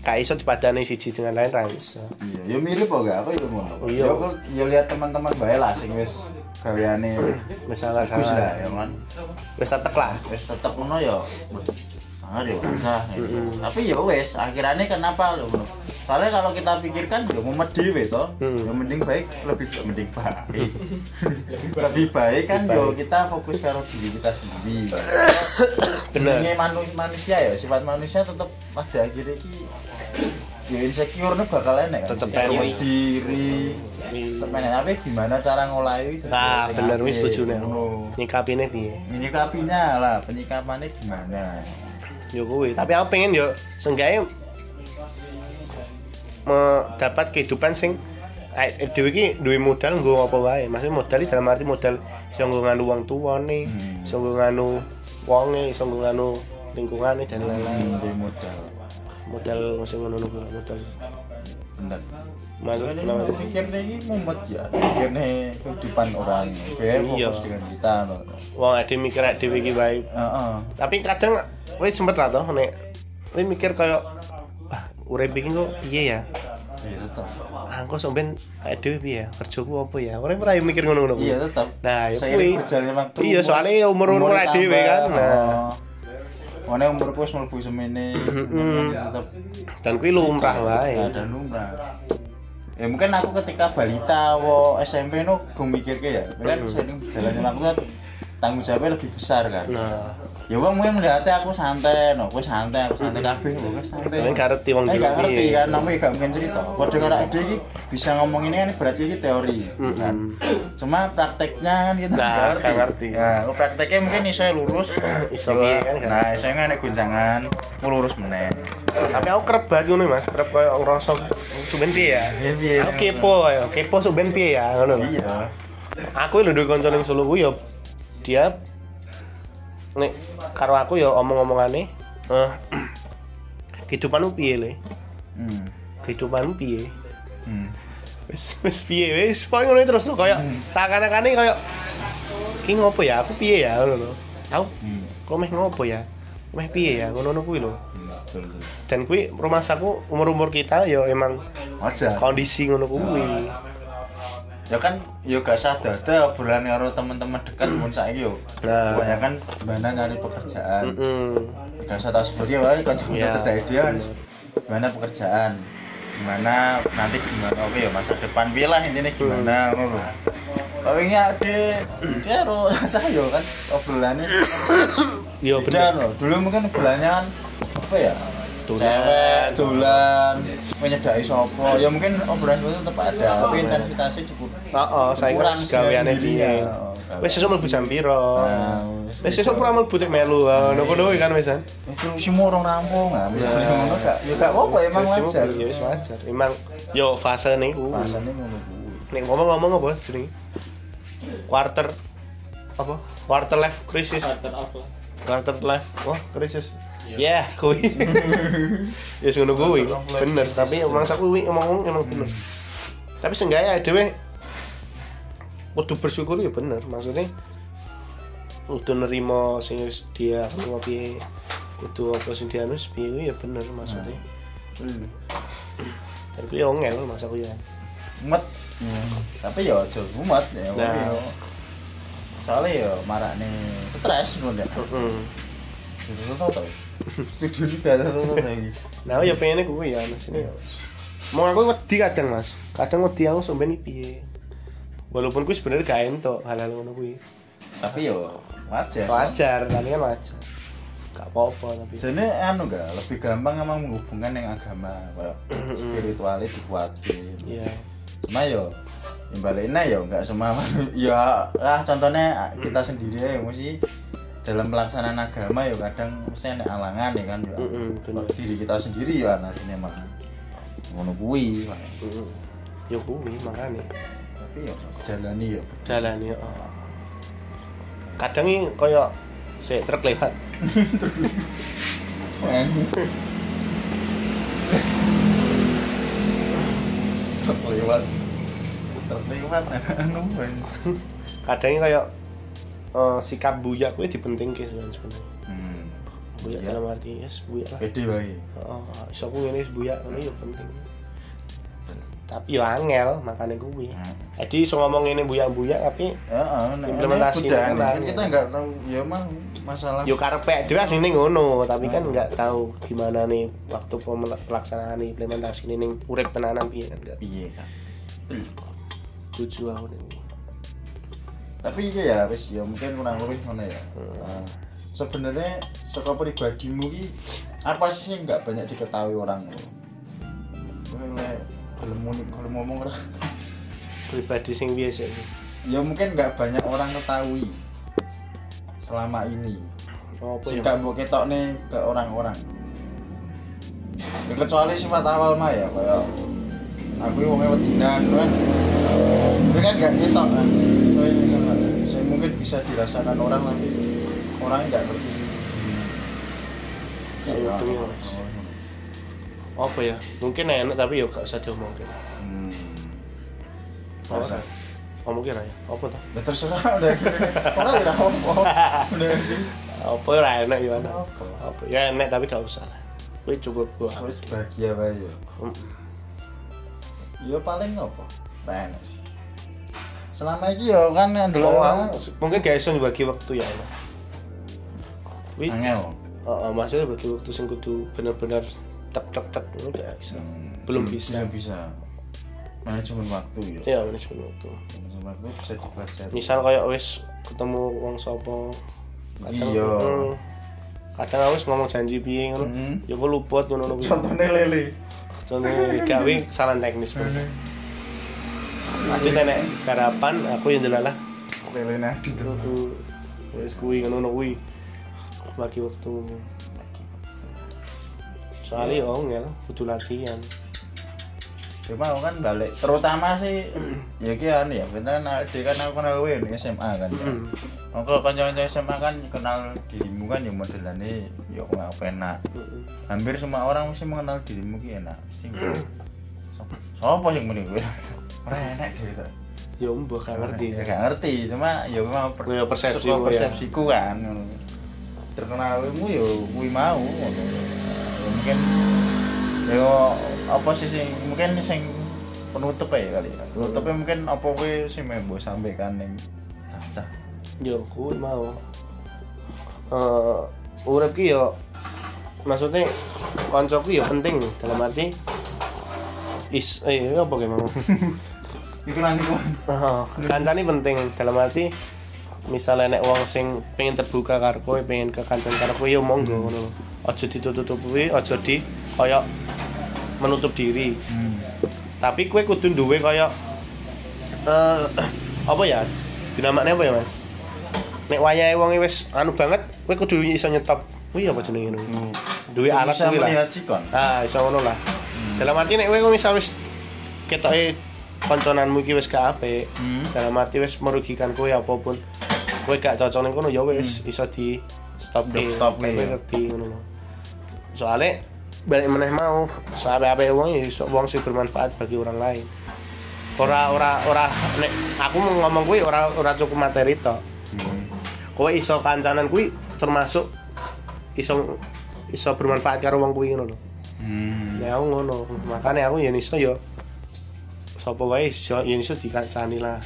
gak iso dipadani siji dengan lain ra iso. iya ya mirip kok gak aku ya ngono Oh, iya. ya aku ya lihat teman-teman bae lah sing wis gaweane Misalnya bagus lah salah. ya kan Wis tetek lah. wis tetep ngono ya sangat ya usah gitu. tapi ya wes akhirnya kenapa lo ngono soalnya kalau kita pikirkan mau dewe toh. Hmm. ya mending baik lebih mending baik. Lebih baik kan yo kita fokus karo diri kita sendiri. Bener. Jenenge manu- manusia ya sifat manusia tetap pada akhirnya ki ya insecure nih bakal enek kan. Tetep Insecure enek. diri enek. Tapi gimana cara ngolahi itu? Nah, bener wis setuju nih. Nyikapine piye? menyikapinya lah penyikapannya gimana? Yo kuwi, tapi aku pengen yo seenggaknya mendapat kehidupan sing eh, dhewe iki duwe modal nggo apa wae. Maksudnya modal iki dalam arti modal iso nggo nganu wong tuane, Hmm. iso nggo nganu wonge, iso nggo nganu lingkungane dan lain-lain. di modal Modal sing ngono kuwi, modal. bener Maksud Ini namanya mikirnya ini mumet ya mikirnya kehidupan orang kayak Iya. fokus dengan kita no. wong ade mikir ade dhewe iki wae. Heeh. Tapi kadang wis sempet lah toh nek mikir kaya wah urip iki kok piye ya? iya tetap Ah, kok sampean awake dhewe piye ya? Kerjaku apa ya? Ora ora mikir ngono-ngono. iya tetap Nah, ya kuwi. berjalannya waktu Iya, soalnya umur-umur umur dhewe kan. Nah, Mana umurku wis mlebu semene Mm-mm. tetap dan kuwi lumrah wae. ada lumrah ya mungkin aku ketika balita wo SMP no gue mikir ya kan seiring berjalannya waktu kan tanggung jawabnya lebih besar kan Nah, ya wong mungkin melihatnya aku santai no. Aku santai aku santai kabeh lho kan santai. Kalian gak ngerti wong Eh, gak ngerti kan namanya gak mungkin cerita. Padha karo ade iki bisa ngomong ini kan berarti ini teori kan. Cuma prakteknya kan kita Nah, gak ngerti. nah aku prakteknya mungkin iso lurus. Iso piye kan, nah iso nggak ada guncangan lurus meneh. Tapi aku kerep banget ngono Mas, kerep koyo ngrasa suben piye ya? Iya, piye. Aku kepo ya, kepo suben piye ya ngono. iya. Aku lho duwe kanca ning Solo kuwi ya dia nek karo aku ya omong-omongane eh kehidupanmu piye le? hmm. Kehidupanmu piye? Hmm. wis wis piye wis pokoke ngono terus lho kaya takan-takane kaya ki ngopo ya aku piye ya ngono lho aku Hmm. kok meh ngopo ya meh piye ya ngono-ngono kuwi lho betul. dan kuwi rumah saku umur-umur kita ya emang Wajar. kondisi ngono kuwi ya kan ya gak sadar ada obrolan karo teman-teman dekat pun saiki yo. Kebanyakan mana nyari pekerjaan? Gak usah tahu seperti apa kanca-kanca Iya, cedek dia. Kan gimana pekerjaan? Gimana nanti gimana oke ya masa depan lah intinya gimana ngono lho. Tapi ini ada dia ro saya kan obrolannya. Yo bener. Loh. Dulu mungkin obrolannya kan apa ya cewek dolan menyedai sopo ya mungkin obrolan itu tetap ada tapi intensitasnya cukup Heeh, saya Kurang gaweane piye. ya. Wis sesuk mlebu jam piro? Nah, Wis sesuk ora mlebu tek melu. Ngono kono kan wisan. itu si murung rampung nggak ngono gak ya gak apa emang wajar Ya wis wajar. Emang yo fase niku. ngono kuwi Nek ngomong-ngomong apa jenenge? Quarter apa? Quarter life crisis. Off lah. Quarter life. Wah, krisis. Ya, kuwi. Ya ngono kuwi. Bener, tapi mangsa kuwi ngomong emang bener. Tapi seenggaknya dhewe kudu bersyukur ya bener. Maksudnya kudu nerima sing wis dia ngopi kudu apa sing dia nus piye ya bener maksudnya. Dan kuwi yo ngel masa kuwi ya. umet tapi ya aja umet ya Nah. soalnya ya marak nih stres ngono ya Heeh. itu tau tau studio gak tau tau lagi Nah, ya pengennya kuwi ya mas ini. Mau aku wedi kadang mas, kadang wedi aku sampai piye. Walaupun kuwi sebenarnya gak entuk hal-hal ngono kuwi. tapi ya wajar Wajar, tapi kan wajar. Gak apa-apa tapi. jadi anu gak lebih gampang emang menghubungkan yang agama spiritualnya dikuatin Iya. cuma yo yang baliknya yo nggak semua ya ah contohnya kita sendiri ya mesti dalam pelaksanaan agama ya kadang mesti ada alangan ya kan ya. Bener. diri kita sendiri ya nantinya mah ngono kuwi. Ya kuwi makane. tapi ya jalani ya Jalan ya. Kadang ini koyo sik truk lewat. terlewat terlewat anu ben. Kadang ini eh, sikap buyak kuwi dipentingke sebenarnya. hmm. Buyak Iya. dalam arti yes, buyak lah. pede wae Oh, iso ku ngene wis buyak ngono ya penting. Tapi yo angel makane kuwi. Nah. Jadi iso ngomong ini buyak-buyak tapi Heeh, nek Implementasi ini ini kan kita nggak tahu ya mah masalah yo karepe dhewe asline ngono, tapi kan Hmm. nggak tahu gimana nih waktu pelaksanaan implementasi ini ning urip tenanan piye kan nggak piye kan tuju aku nih. Tapi iya ya wis ya mungkin kurang lebih mana ya. Nah, sebenarnya saka pribadimu ki apa sih yang nggak banyak diketahui orang? Lek kalau mau kalau ngomong ora? Pribadi sing biasa iki. ya mungkin nggak banyak orang ketahui selama ini. Apa sing gak mau ketok nih ke orang-orang. Ya, kecuali sifat awal mah ya kayak aku wongnya wedinan kan. Tapi kan gak ketok kan Kowe ini kan, saya mungkin bisa dirasakan orang tapi orang nggak ngerti Mas. Apa ya? Mungkin enak tapi yo gak usah diomongin. hmm. Apa? Masa? Ngomongin aja. Apa tuh? Ya terserah udah orang udah apa udah Apa ya enak. Apa? Apa? Ya enak tapi gak usah. Kuwi cukup gua. harus bahagia bae ya Mm. ya paling apa enak sih selama ini ya kan dulu Oh, aku- mungkin gak iso bagi waktu ya enak. Angel Heeh, maksudnya bagi waktu sing kudu bener-bener tek tek tek ngono gak bisa. Belum bisa. belum bisa manajemen waktu ya Ya manajemen waktu. manajemen waktu bisa dipelajari Misal kayak wis ketemu wong sapa kadang Iya. mm, kadang aku ngomong janji piye ngono. Hmm. Ya kok luput ngono kuwi. contohnya lele Contohnya gawe kesalahan teknis pun. Nanti tenek garapan aku yang delalah. lele nadi tuh Aku wis kuwi ngono kuwi. Bagi waktu. Soalnya oh ngel kudu latihan. cuma aku kan balik terutama sih ya kian ya kan dia kan aku kenal gue di SMA kan ya. Hmm. Maka kanca-kanca SMA kan kenal dirimu kan ya modelannya ya aku nggak enak Heeh. hampir semua orang mesti mengenal dirimu ki enak mesti Sopo- sing muni ora enak gitu Ya mbah gak ngerti. ya gak ngerti. Cuma ya memang per, Ya, persepsimu, saka ya. persepsiku kan terkenalmu ya kuwi mau ya mungkin ya apa sih sing mungkin sing penutup ya kali ya. Penutupnya mungkin apa kuwi sing mau mbok sampaikan ning cacah Yo kuwi mau. Eh urip ki yo maksudnya koncoku ya penting dalam arti is eh apa kayak Oh, kancane penting dalam arti misalnya nek wong sing pengen terbuka karo kowe pengen ke kancan karo kowe ya monggo ngono. Lho. Aja ditutup-tutupi, aja di koyo menutup diri. Hmm. tapi kue kudu duwe koyo eh. apa ya? Dinamaknya apa ya mas? Nek wayahe wong wis anu banget kue kudu iso nyetop. Kuwi apa jenenge ngono? Duwe alat kuwi lah. ah iso ngono lah. Dalam arti nek kowe misal wis ketoke konconanmu iki wis gak apik Hmm. dalam arti wis merugikan kowe apa pun kowe gak cocok ning kono ya wis iso di stop Di stop, kowe iya. ngerti ngono soalnya balik meneh mau sampai apa wong ya iso wong sing bermanfaat bagi orang lain ora ora ora nek aku mau ngomong kuwi ora ora cukup materi tok Hmm. kowe iso kancanan kuwi termasuk iso iso bermanfaat karo wong kuwi ngono lho Hmm. Ya aku ngono. Makane aku yen iso ya sapa wae yen iso dikancani lah.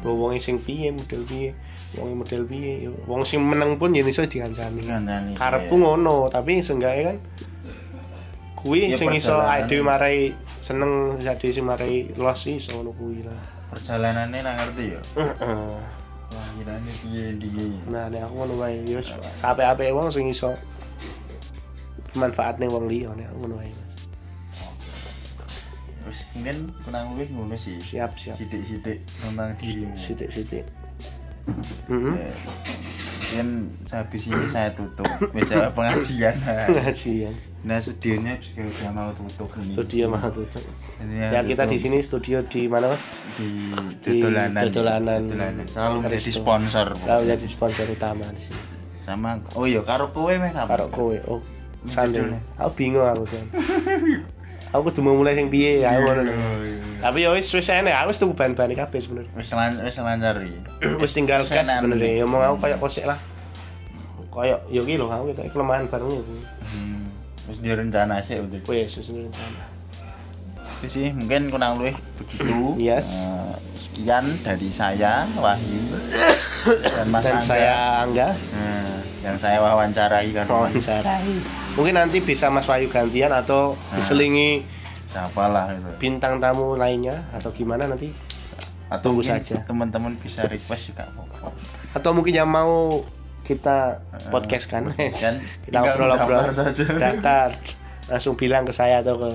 Bahwa wong sing piye model piye, wong model piye, wong sing meneng pun yen iso dikancani. Dikancani, Karepku iya. ngono, tapi seenggaknya kan kuwi Ya, sing iso ade marai seneng jadi sing marai los iso ngono kuwi lah. perjalanannya nggak ngerti ya wah kiranya piye piye Nah, nek aku ngono wae ya wis sampe-ape wong sing iso manfaat ning wong liya nek aku ngono wae. Mungkin kurang lebih ngono sih Siap, siap. sidik-sidik tentang dirimu Sithik-sithik. Heeh. Ya, mungkin sehabis ini saya tutup meja pengajian Pengajian. nah studionya juga udah mau tutup ini Studio mah tutup. Ini Ya kita tutup di sini studio di mana? Mas? di Di dodolanan Dodolanan. selalu menjadi sponsor Kalau jadi sponsor utama di sini. sama oh iya karo kowe meh kamu Karo kowe. Oh, sandel. Judulnya. Aku bingung aku Jan. aku kudu mulai sing piye ya ngono lho. Oh, iya. Tapi ya wis wis enak, aku wis tuku bahan-bahan kabeh sebenarnya. wis lan wis lancar iki wis tinggal gas sebenarnya. Ya mau aku kayak kosek lah. Kayak yo ki lho aku kelemahan bareng ya. hmm. wis direncana sih untuk Wis wis rencana. itu sih mungkin kurang lebih begitu Yes. Eh, sekian dari saya Wahyu dan Mas Dan Angga saya Angga Nah, yang saya wawancarai kan wawancarai. Mungkin nanti bisa Mas Wahyu gantian atau diselingi siapa lah itu. bintang tamu lainnya atau gimana nanti atau Tunggu saja. teman-teman bisa request juga atau mungkin yang mau kita podcast kan kan kita ngobrol-ngobrol. daftar langsung bilang ke saya atau ke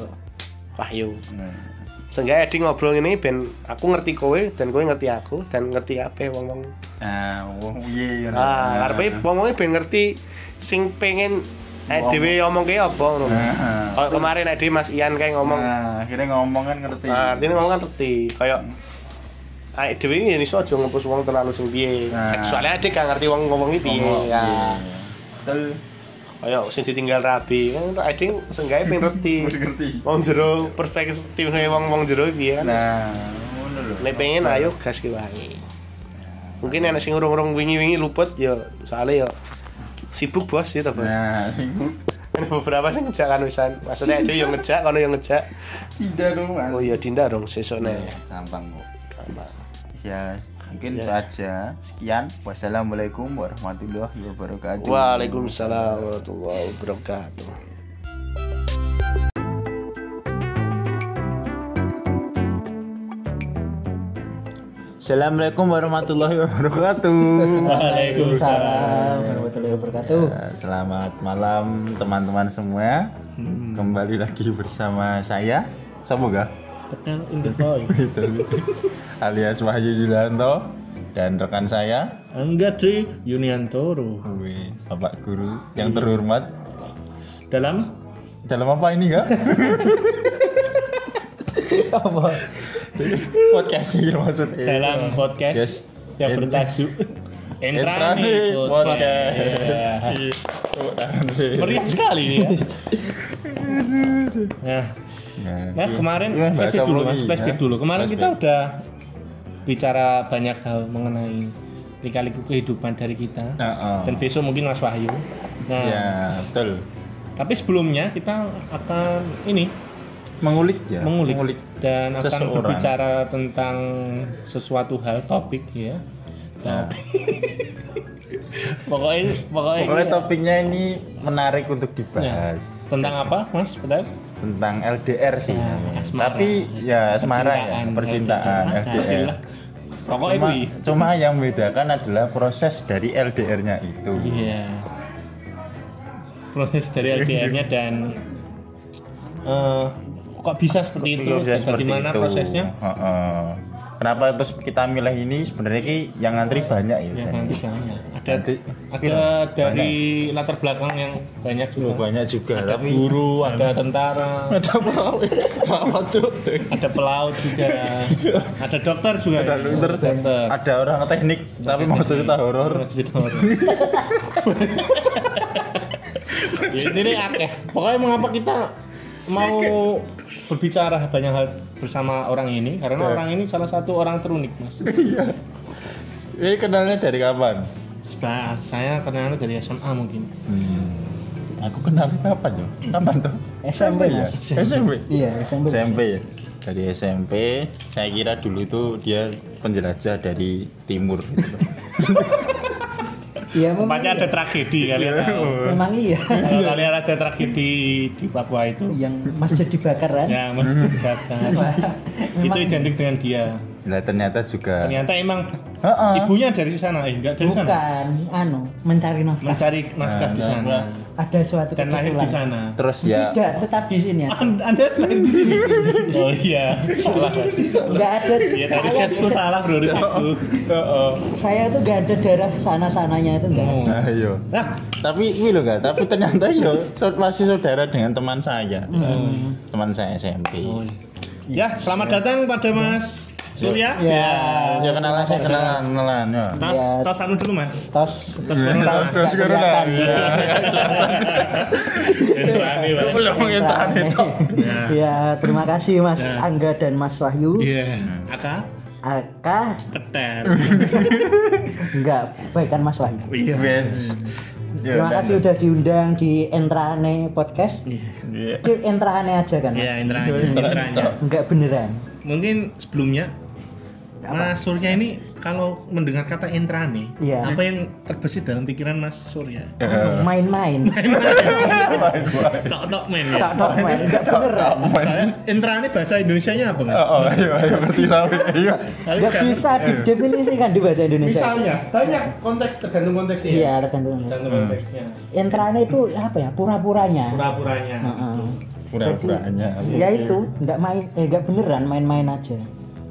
Wahyu. Nah, seenggaknya Edi ngobrol ini ben aku ngerti kowe dan kowe ngerti aku dan ngerti apa wong wong nah wong piye ngono. ah karepe wong wong ben ngerti sing pengen eh dhewe ngomong kayak apa ngono Nah, kalau kemarin Edi Mas Ian kayak ngomong nah, akhirnya ngomong kan ngerti Nah, artinya ngomong kan ngerti. Kayak Aik dhewe iki iso aja ngepus wong terlalu sing piye. Nah. Soalnya adik gak ngerti wong ngomong piye. Ya. iya. betul Kayak sing ditinggal rabi. Kan adik seenggaknya pengen ngerti. Ngerti Wong jero perspektifnya wong wong jero piye kan. nah ngono lho Nek pengen ayo gas ki wae. Mungkin enak sing urung-urung wingi-wingi luput ya soalnya ya sibuk bos ya ta bos. nah sing Ada beberapa sing ngejak kan wisan. Maksudnya aja yang ngejak kono yang ngejak. tidak dong Mas. Oh iya Dinda dong sesuk nek. gampang kok Gampang. ya mungkin Ya. itu aja sekian wassalamualaikum warahmatullahi wabarakatuh Waalaikumsalam warahmatullahi wabarakatuh. Assalamualaikum warahmatullahi wabarakatuh. Waalaikumsalam warahmatullahi wabarakatuh. Ya, Selamat malam teman-teman semua. Kembali lagi bersama saya. Voice Gitu. alias Wahyu Julianto dan rekan saya, enggak Tri Yuniantoro Wih, Bapak Guru yang terhormat. dalam Dalam apa ini enggak? Apa? Podcast ini maksudnya. dalam podcast Yes. yang bertajuk Entrani Entrani Podcast. Tangan sih. Meriah sekali ini ya. Nah, Nah, nah iya. kemarin bahasa flashback dulu mas, flashback dulu. Kemarin kita udah bicara banyak hal mengenai lika-liku kehidupan dari kita. Nah, oh. Dan besok mungkin Mas Wahyu. Nah, Ya, betul. tapi sebelumnya kita akan ini Mengulik ya. mengulik, dan akan seseorang. berbicara tentang sesuatu hal topik ya. Nah, Pokoknya pokoknya, pokoknya ini- topiknya ini menarik untuk ya, dibahas. tentang apa, Mas? Betul? Tentang LDR sih. Ya, namanya. asmara. Tapi ya asmara ya, Percintaan, percintaan LDR. LDR. Nah, Pokoknya Cuma, cuma yang membedakan adalah proses dari LDR-nya itu. Iya. Proses dari LDR-nya dan eh, kok bisa seperti itu? Bisa seperti Bagaimana itu. prosesnya? Heeh. Kenapa terus kita milih ini sebenarnya ki yang ngantri banyak ya. Ya, Jan. nanti banyak. Ada Nanti ada dari latar belakang yang banyak juga. Oh, banyak juga ada tapi guru, ada tentara, ada pelaut. Ada pelaut juga, ada dokter juga. Ada dokter. dokter. Ada orang teknik tapi mau cerita horor. cerita horor. ya, ini nih akeh. Pokoknya mengapa kita mau berbicara banyak hal bersama orang ini karena Ya. orang ini salah satu orang terunik mas. Ini kenalnya dari kapan? Sebenarnya saya kenalnya dari SMA mungkin. Hmm. Aku kenalnya kapan ya? Kapan tuh? SMP, ya? Mas. SMP. Iya, SMP. SMP ya. Dari SMP, saya kira dulu itu dia penjelajah dari timur. gitu. Iya, memang, Tempatnya ada tragedi kalian tahu. memang iya. Kalau kalian ada tragedi di Papua itu, Yang masjid dibakar kan? ya mas dibakar. itu identik dengan dia. Nah, ternyata juga. Ternyata emang Heeh. ibunya dari sana, eh enggak dari sana. Bukan, anu, mencari nafkah. Mencari nafkah di Nah, sana nah. Ada suatu dan lahir di sana. Terus ya Tidak, tetap di sini aja. An- Anda lahir di sini. Oh iya, salah. Enggak ada. Ya tadi saya, sketchku salah bro, risetku. Oh. saya itu enggak ada darah sana-sananya itu enggak. Oh. Nah, iya. Nah, Tapi ini loh gak, tapi ternyata yo saud- masih saudara dengan teman saya. Teman saya SMP. Oh, iya. ya selamat datang pada Mas Surya. Ya. Ya kenalan saya kenalan, kenalan ya. Tos, Ya. tos anu dulu Mas. Tos Tos corona. Tos- tos Nggak corona. kelihatan. Berani, Mas. Belum ngintani toh. Ya. Ya, terima kasih Mas Angga dan Mas Wahyu. Iya. Aka Aka keter. enggak, baikan Mas Wahyu. Iya. Ya, Terima dan- kasih udah diundang di Entrane Podcast. Iya. Ki Entrane aja kan, Mas? Iya, intranya. intranya. Enggak beneran. Mungkin sebelumnya Mas Surya ini kalau mendengar kata intrane, Iya. apa yang terbesit dalam pikiran Mas Surya? Anu, Main-main. Tok tok men ya. Tak tok main, enggak beneran. Saya intrane bahasa Indonesianya apa Mas? Oh, oh, ayo, ayo, ngerti. Ayo. Enggak bisa didefinisikan di bahasa Indonesia. Misalnya, banyak konteks tergantung konteksnya. ya? Iya, tergantung. Tergantung konteksnya. Entrane itu apa ya? Pura-puranya. Pura-puranya. Heeh. Pura-puranya. Ya itu, enggak main eh enggak beneran main-main aja.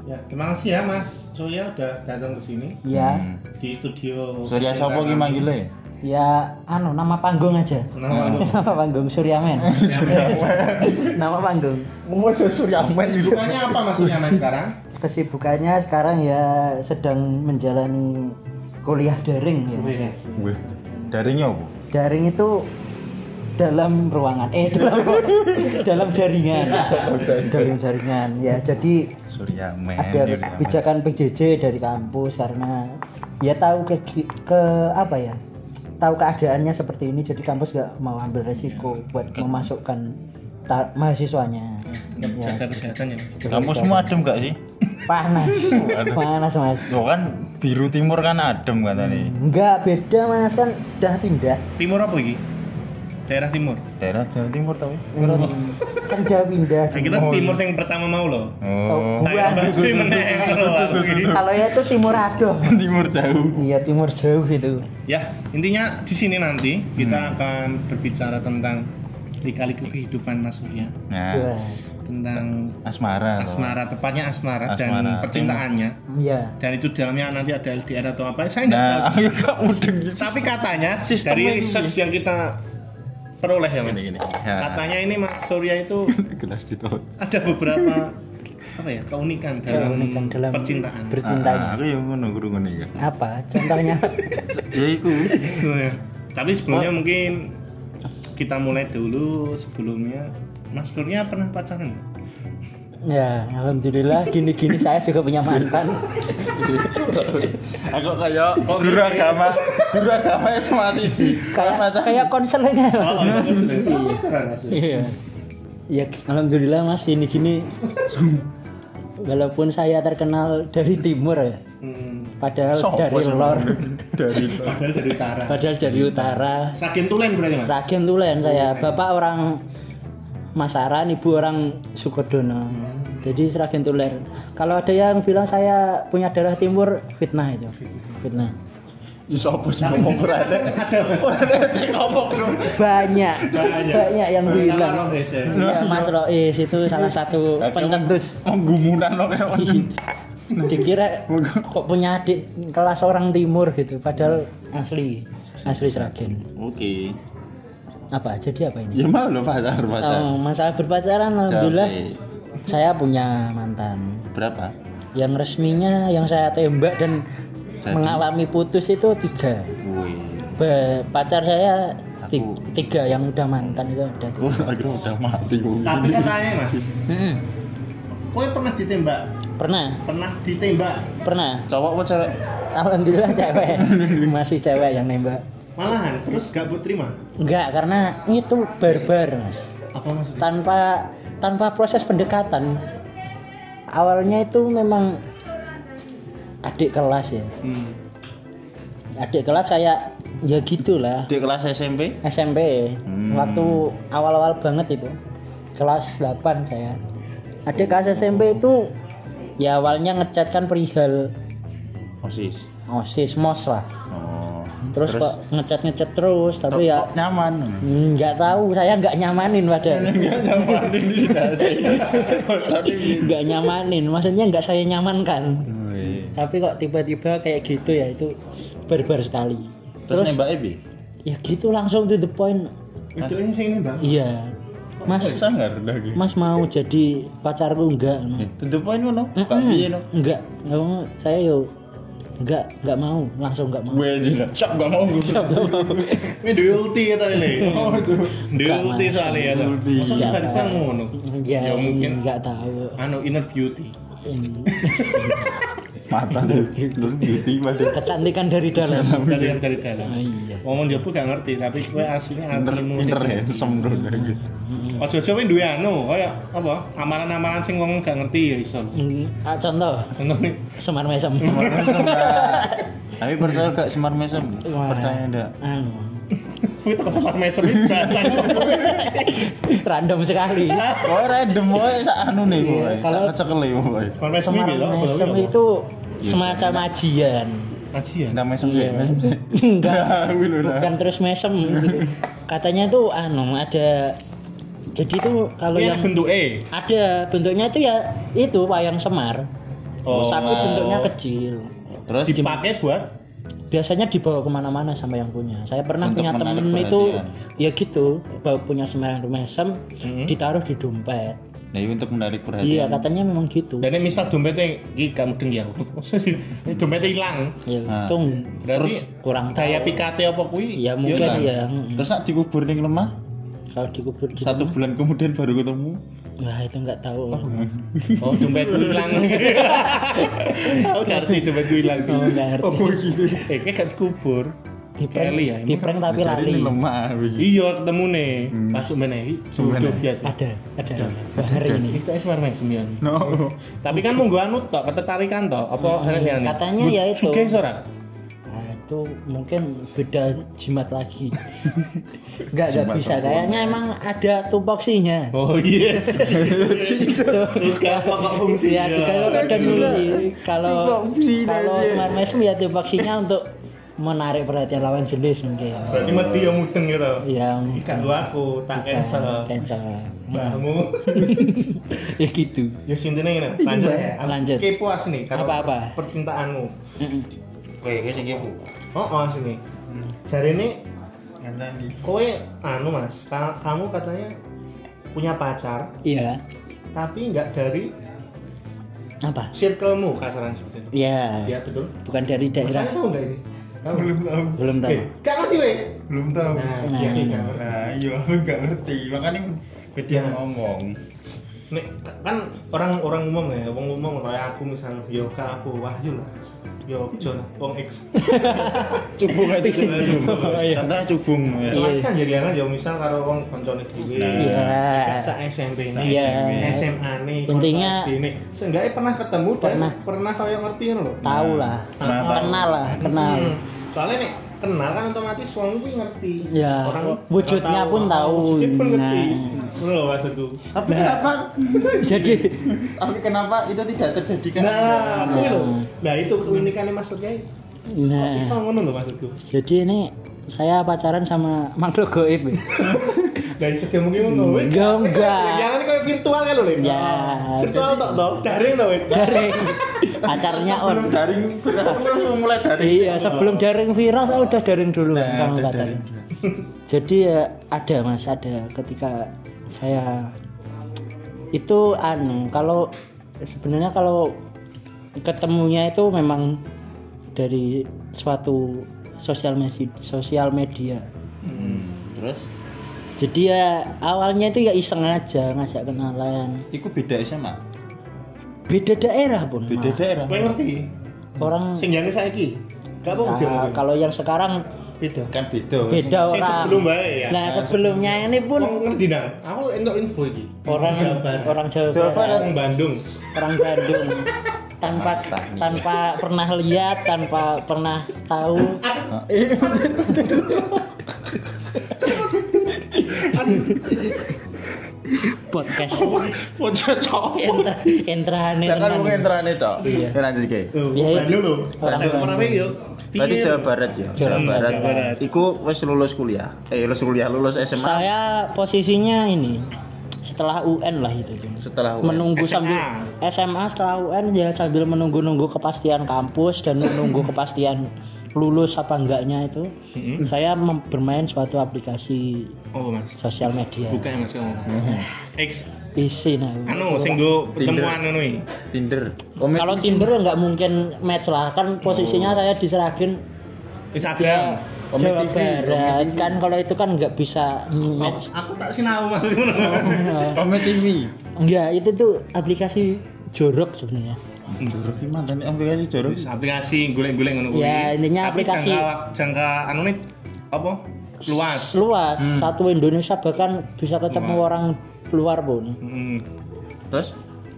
Ya, terima kasih ya Mas Surya udah datang ke sini Ya, Hmm. di studio. Surya Sopo ki manggile? ya anu nama panggung aja. Nama lu. nama panggung Suryamen. nama panggung. Mau Surya Men Sukanya apa Mas Surya Mas sekarang? Kesibukannya sekarang ya sedang menjalani kuliah daring ya. Mas. Wih, daringnya apa? Daring itu dalam ruangan. Eh dalam dalam jaringan. Dalam jaringan. Ya jadi Surya Men. ada Surya Men. kebijakan PJJ dari kampus karena ya tahu ke, ke apa ya? Tahu keadaannya seperti ini jadi kampus gak mau ambil resiko buat memasukkan ta- mahasiswanya. Ya, Jaga kesehatan ya. Kampusmu adem gak sih? panas. Panas mas. Lo kan biru timur kan adem katanya. enggak beda mas. Kan udah pindah. Timur apa iki? Daerah timur. Daerah Jawa Timur tau? kan udah pindah Nah, kita timur yang pertama mau loh. Oh, aku iki. kalau ya itu timur adoh timur jauh. iya timur jauh itu Ya, intinya di sini nanti kita akan berbicara tentang lika-liku kehidupan Mas Surya, Nah, Wah, tentang asmara. asmara, tepatnya asmara, dan percintaannya. iya Dan itu di dalamnya nanti ada LDR atau apa? Saya nggak Nah, tahu. Tapi katanya Sistemnya dari ini. research yang kita peroleh ya Mas. Gini, gini. Ya. Katanya ini Mas Surya itu Gelas ditot. ada beberapa apa ya keunikan dalam, Keunikan dalam percintaan. bercintanya Ah, Aku yang ngono guru ngono ya. apa contohnya Ya iku. Tapi sebelumnya mungkin kita mulai dulu sebelumnya Mas Surya pernah pacaran? Ya alhamdulillah. Gini-gini saya juga punya mantan. Aku kayak guru agama, guru agama SMA siji. kayak kayak konselnya Oh, iya. pacaran Mas. iya. Ya alhamdulillah mas. Ini gini. Walaupun saya terkenal dari timur ya. Hmm, padahal Sopo dari lor. Dari padahal dari utara. padahal dari utara. Seragen Tulen berarti Mas. Sragen Tulen saya. Bapak orang Masaran ibu orang Sukodono. Jadi Sragen Tulen kalau ada yang bilang saya punya darah timur fitnah itu. Fitnah. Sopo sing ngomong ora ada. Ora sing ngomong banyak. Banyak. Yang bilang. ya. Iya, Mas Rois itu salah satu pencetus Menggumunan kok kayak ngono. dikira kok punya adik kelas orang timur gitu padahal asli. Asli Sragen. Oke. Apa jadi apa ini Ya mau lo pacar pacar. Oh, masalah berpacaran alhamdulillah saya punya mantan Berapa? yang resminya yang saya tembak dan Jadi? mengalami putus itu tiga Wih. Ba- pacar saya ti- Aku. tiga yang udah mantan itu ada tiga. Oh, akhirnya udah mati. Tapi katanya Mas, kowe pernah ditembak? pernah Pernah ditembak? pernah Cowok apa cewek? alhamdulillah cewek masih cewek yang nembak Malahan terus gak buat terima? enggak karena itu barbar mas Apa maksudnya? tanpa tanpa proses pendekatan awalnya itu memang adik kelas ya Hmm. adik kelas kayak ya gitulah Di kelas SMP? SMP Hmm. waktu awal-awal banget itu kelas 8 saya adik kelas SMP itu ya awalnya ngechat kan perihal Osis. osis mos lah Oh. Terus, kok ngechat ngechat terus tapi ya nyaman. nggak tahu saya nggak nyamanin ini dasi. nggak nyamanin maksudnya nggak saya nyamankan Wih. tapi kok tiba-tiba kayak gitu ya itu barbar sekali Terus terus nembak Ebi? ya gitu langsung to the point Itu yang sini bang. iya mas sangar lagi. mas mau jadi pacarku enggak Tentu poin ngono. Gak Mm-mm. piye no. enggak nggak mau saya yo enggak enggak mau langsung enggak mau Gue sih. Siap gak mau gue. Ini duwe ulti kata ini. Oh itu. Soalnya ya. Ulti. Masa tahu. ngono? ya, Ya mungkin enggak tahu anu inner beauty. Mata deh. Terus beauty pada. kecantikan dari dalam Dari yang dari dalam. Ah, iya Ngomong dia pun gak ngerti, tapi kowe aslinya Pinter pinter ya. Sembro lagi. Ojo-ojo kowe duwe anu, kaya apa? Amalan-amalan sing wong gak ngerti ya iso. Hmm, ah, contoh Contohnya semar mesem Tapi percaya gak semar mesem? Percaya enggak? anu kowe teko sempat mesem iki bahasa. random sekali Kowe random sak anu nih kowe. Iya, kalau-. Sempat mesem semar mesem itu semacam ajian Aji ya. Enggak mesem sih. Iya. Mesem sih. enggak bukan terus mesem gitu. katanya tuh anu ada jadi tuh kalau yang bentuk E. ada bentuknya itu ya itu wayang semar Oh. tapi bentuknya kecil Terus Dipakai buat biasanya dibawa ke mana-mana sama yang punya saya pernah Untuk punya temen itu ya gitu bawa punya semar mesem Hmm. ditaruh di dompet Nah, ini untuk menarik iya perhatian. katanya memang gitu dan ini misal dompetnya iki kamu deng ya. Dompetnya hilang. ya Nah. itu Berarti kurang daya tahu pikate apa kuwi? ya mungkin ya. Terus nak dikubur ning lemah, kalau dikubur di satu rumah, bulan kemudian baru ketemu. wah itu nggak tahu Oh, dompetku hilang. Oh, ngerti dompetku hilang. oh ngerti gitu. Eh, kayak dikubur. Di prank Kelly ya, prank tapi lali lemah. Iya, ketemu nih. Langsung meneh. Sumpah, Jodoh nih. biasa. ada ada hari ini Itu es warna sembilan. No. Tapi kan monggo anu tok, ketertarikan tok. Apa aneh? katanya ya itu. Sugih ora? Nah, itu mungkin beda jimat lagi nggak nggak bisa kayaknya emang ada tupoksinya Oh yes. Tugas pokok fungsi. ya kalau ada kalau kalau smart mesem ya tupoksinya untuk menarik perhatian lawan jenis mungkin Berarti mati yang mudeng gitu. yang Ikan lu aku tak cancel. cancel Mbahmu. ya gitu Ya sintine ngene. Lanjut ya. Aku Lanjut. Kepo asli karo Apa-apa? Percintaanmu. Mm-mm. Kowe kowe sing kepo. Oh, oh sini. Jari ini Ngenteni. kowe anu Mas, ka- kamu katanya punya pacar iya tapi nggak dari apa circlemu kasaran seperti itu. ya Iya betul. bukan dari Masanya daerah tahu nggak ini? Tahu. Belum tahu. belum tahu Eh, Gak ngerti weh. Belum tahu. Nah, Nah. iya iya nggak ngerti. Nah, iya aku gak ngerti. Makanya beda Nah. ngomong. Nek kan orang-orang umum ya, wong umum kayak aku misalnya, yo kan aku Wahyu lah. Yo John, wong X. Cubung aja Oh, iya. Contohnya cubung ya. Iya. Kan jadi kan yo misal karo wong koncone dhewe. Nah. Iya. Sak SMP nih, Iya. SMA nih, konco SD nih. Seenggaknya pernah ketemu dan Pernah. pernah kaya ngerti ngono lho. tahu lah Nah, kenal lah kenal Hmm. Soalnya nek kenal kan otomatis wong kuwi ngerti. Ya, wujudnya pun tahu. Wujudnya pun ngerti. Nah. Ngono lho maksudku. Tapi kenapa? jadi Tapi kenapa itu tidak terjadi kan? Nah, lho. Hmm. Nah, itu keunikannya Mas Surya. Nah, Iso ngono lho maksudku. jadi ini saya pacaran sama makhluk goib. ya. Lah iso dia mungkin ngono weh. Enggak, enggak. Jangan kayak virtual kan lho, Lin. Ya, Virtual tok toh, daring toh, daring. Pacarnya on. Sebelum daring langsung mulai daring. Iya, sebelum daring viral saya udah daring dulu Nah, sama pacarnya. Jadi ya ada mas, ada ketika saya itu anu kalau sebenarnya kalau ketemunya itu memang dari suatu sosial media sosial media Hmm, Terus jadi ya awalnya itu ya iseng aja ngajak kenalan iku beda SMA. Beda daerah pun Beda Mas. daerah. Kowe ngerti? orang Sing jange saiki. Gak apa Nah, kalau yang sekarang beda. Kan beda. beda Sing orang sebelum bae ya. nah sebelumnya ini pun Wong ngerti nang. Aku entuk info iki. orang Jawa Barat. orang Jawa, Jawa Barat, Orang Bandung. orang Bandung tanpa Tani. tanpa pernah lihat tanpa pernah tahu podcast Wajah cowok. entra entrane Ya kan mungkin entrane tok. Iya. Ya lanjut ke. Oh, Ya, lho. Orang yuk. Berarti Jawa Barat ya. Jawa Barat. Iku wis lulus kuliah. Eh lulus kuliah, lulus SMA saya posisinya ini setelah UN lah itu setelah UN. menunggu SMA. sambil SMA setelah UN ya sambil menunggu-nunggu kepastian kampus dan menunggu kepastian lulus apa enggaknya itu saya mem- bermain suatu aplikasi Oh, Mas. sosial media Buka ya Mas kamu. X isi nah anu sing go pertemuan iki. Tinder. Kalau Tinder ya nggak mungkin match lah kan posisinya saya diseragin Instagram. Komit Jawa TV, Barat Komit TV. kan kalau itu kan nggak bisa match Aku tak sinau Mas ngono. Komit TV. enggak itu tuh aplikasi jorok sebenarnya Jorok ki mantan aplikasi jorok. Aplikasi golek-golek ngono kuwi. Ya, intinya Tapi aplikasi- jangka jangka anu nih apa? Luas. luas satu Indonesia bahkan bisa ketemu orang luar pun Hmm. Terus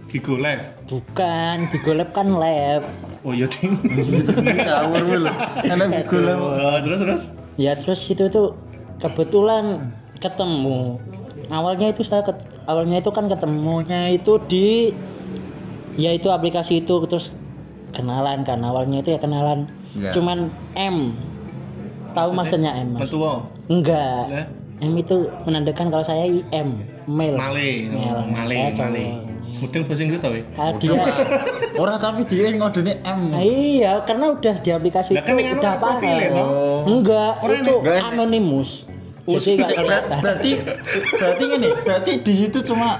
Gigo Live. bukan Bigo Lab kan lab Oh iya ding. ngawur lu. Enak Google. Oh, terus terus. ya terus itu tuh kebetulan ketemu awalnya itu saya ket- awalnya itu kan ketemunya itu di ya itu aplikasi itu terus kenalan kan awalnya itu ya kenalan Ya. cuman M tahu maksudnya M Mas? Enggak Lah, M itu menandakan kalau saya M male Male, Male. male, male. Mudeng bahasa Inggris tau ya? Ah, dia Ora tapi dia ngodone M. Ah, iya, karena udah di aplikasi Lah itu kan anu udah profilnya, paham. toh? Enggak, Orang itu enggak. anonimus. Jadi enggak kelihatan. berarti berarti gini, berarti di situ cuma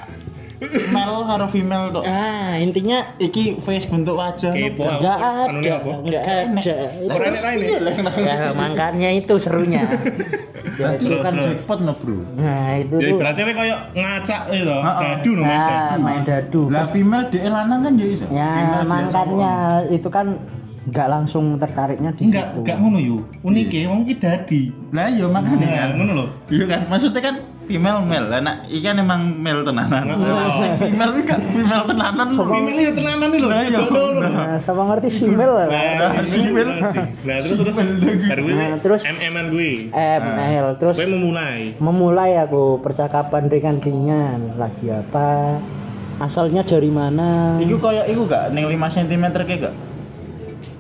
male karo female tok. Ah, intinya Iki face bentuk wajah. Kepo aku. enggak Anu ada, apa? enggak ada. Orang enek lain ya? Ya, makanya itu serunya. Berarti kan terus. jackpot no, Bro. Nah, itu Jadi tuh. berarti kowe koyo ngacak itu, dadu no main Nah, dadu. main dadu. Lah female di lanang kan ya iso. Ya, makanya itu kan enggak langsung tertariknya di Enggak, situ. enggak ngono yo. Unike wong iki dadi. Lah iya makanya Nah, kan. ngono lho. Iya kan, maksudnya kan female male. Lah nak iki kan emang male tenanan. Heeh. Sing female iki gak female tenanan. Female yo tenanan iki lho, Lah, iya. Nah, sama ngerti simil lah. Nah, Simil. Nah, terus terus Nah, terus- MM-an gue. ML terus Gue memulai. memulai aku percakapan ringan-ringan lagi apa asalnya dari mana Iku koyo iku gak ning 5 cm kayak gak?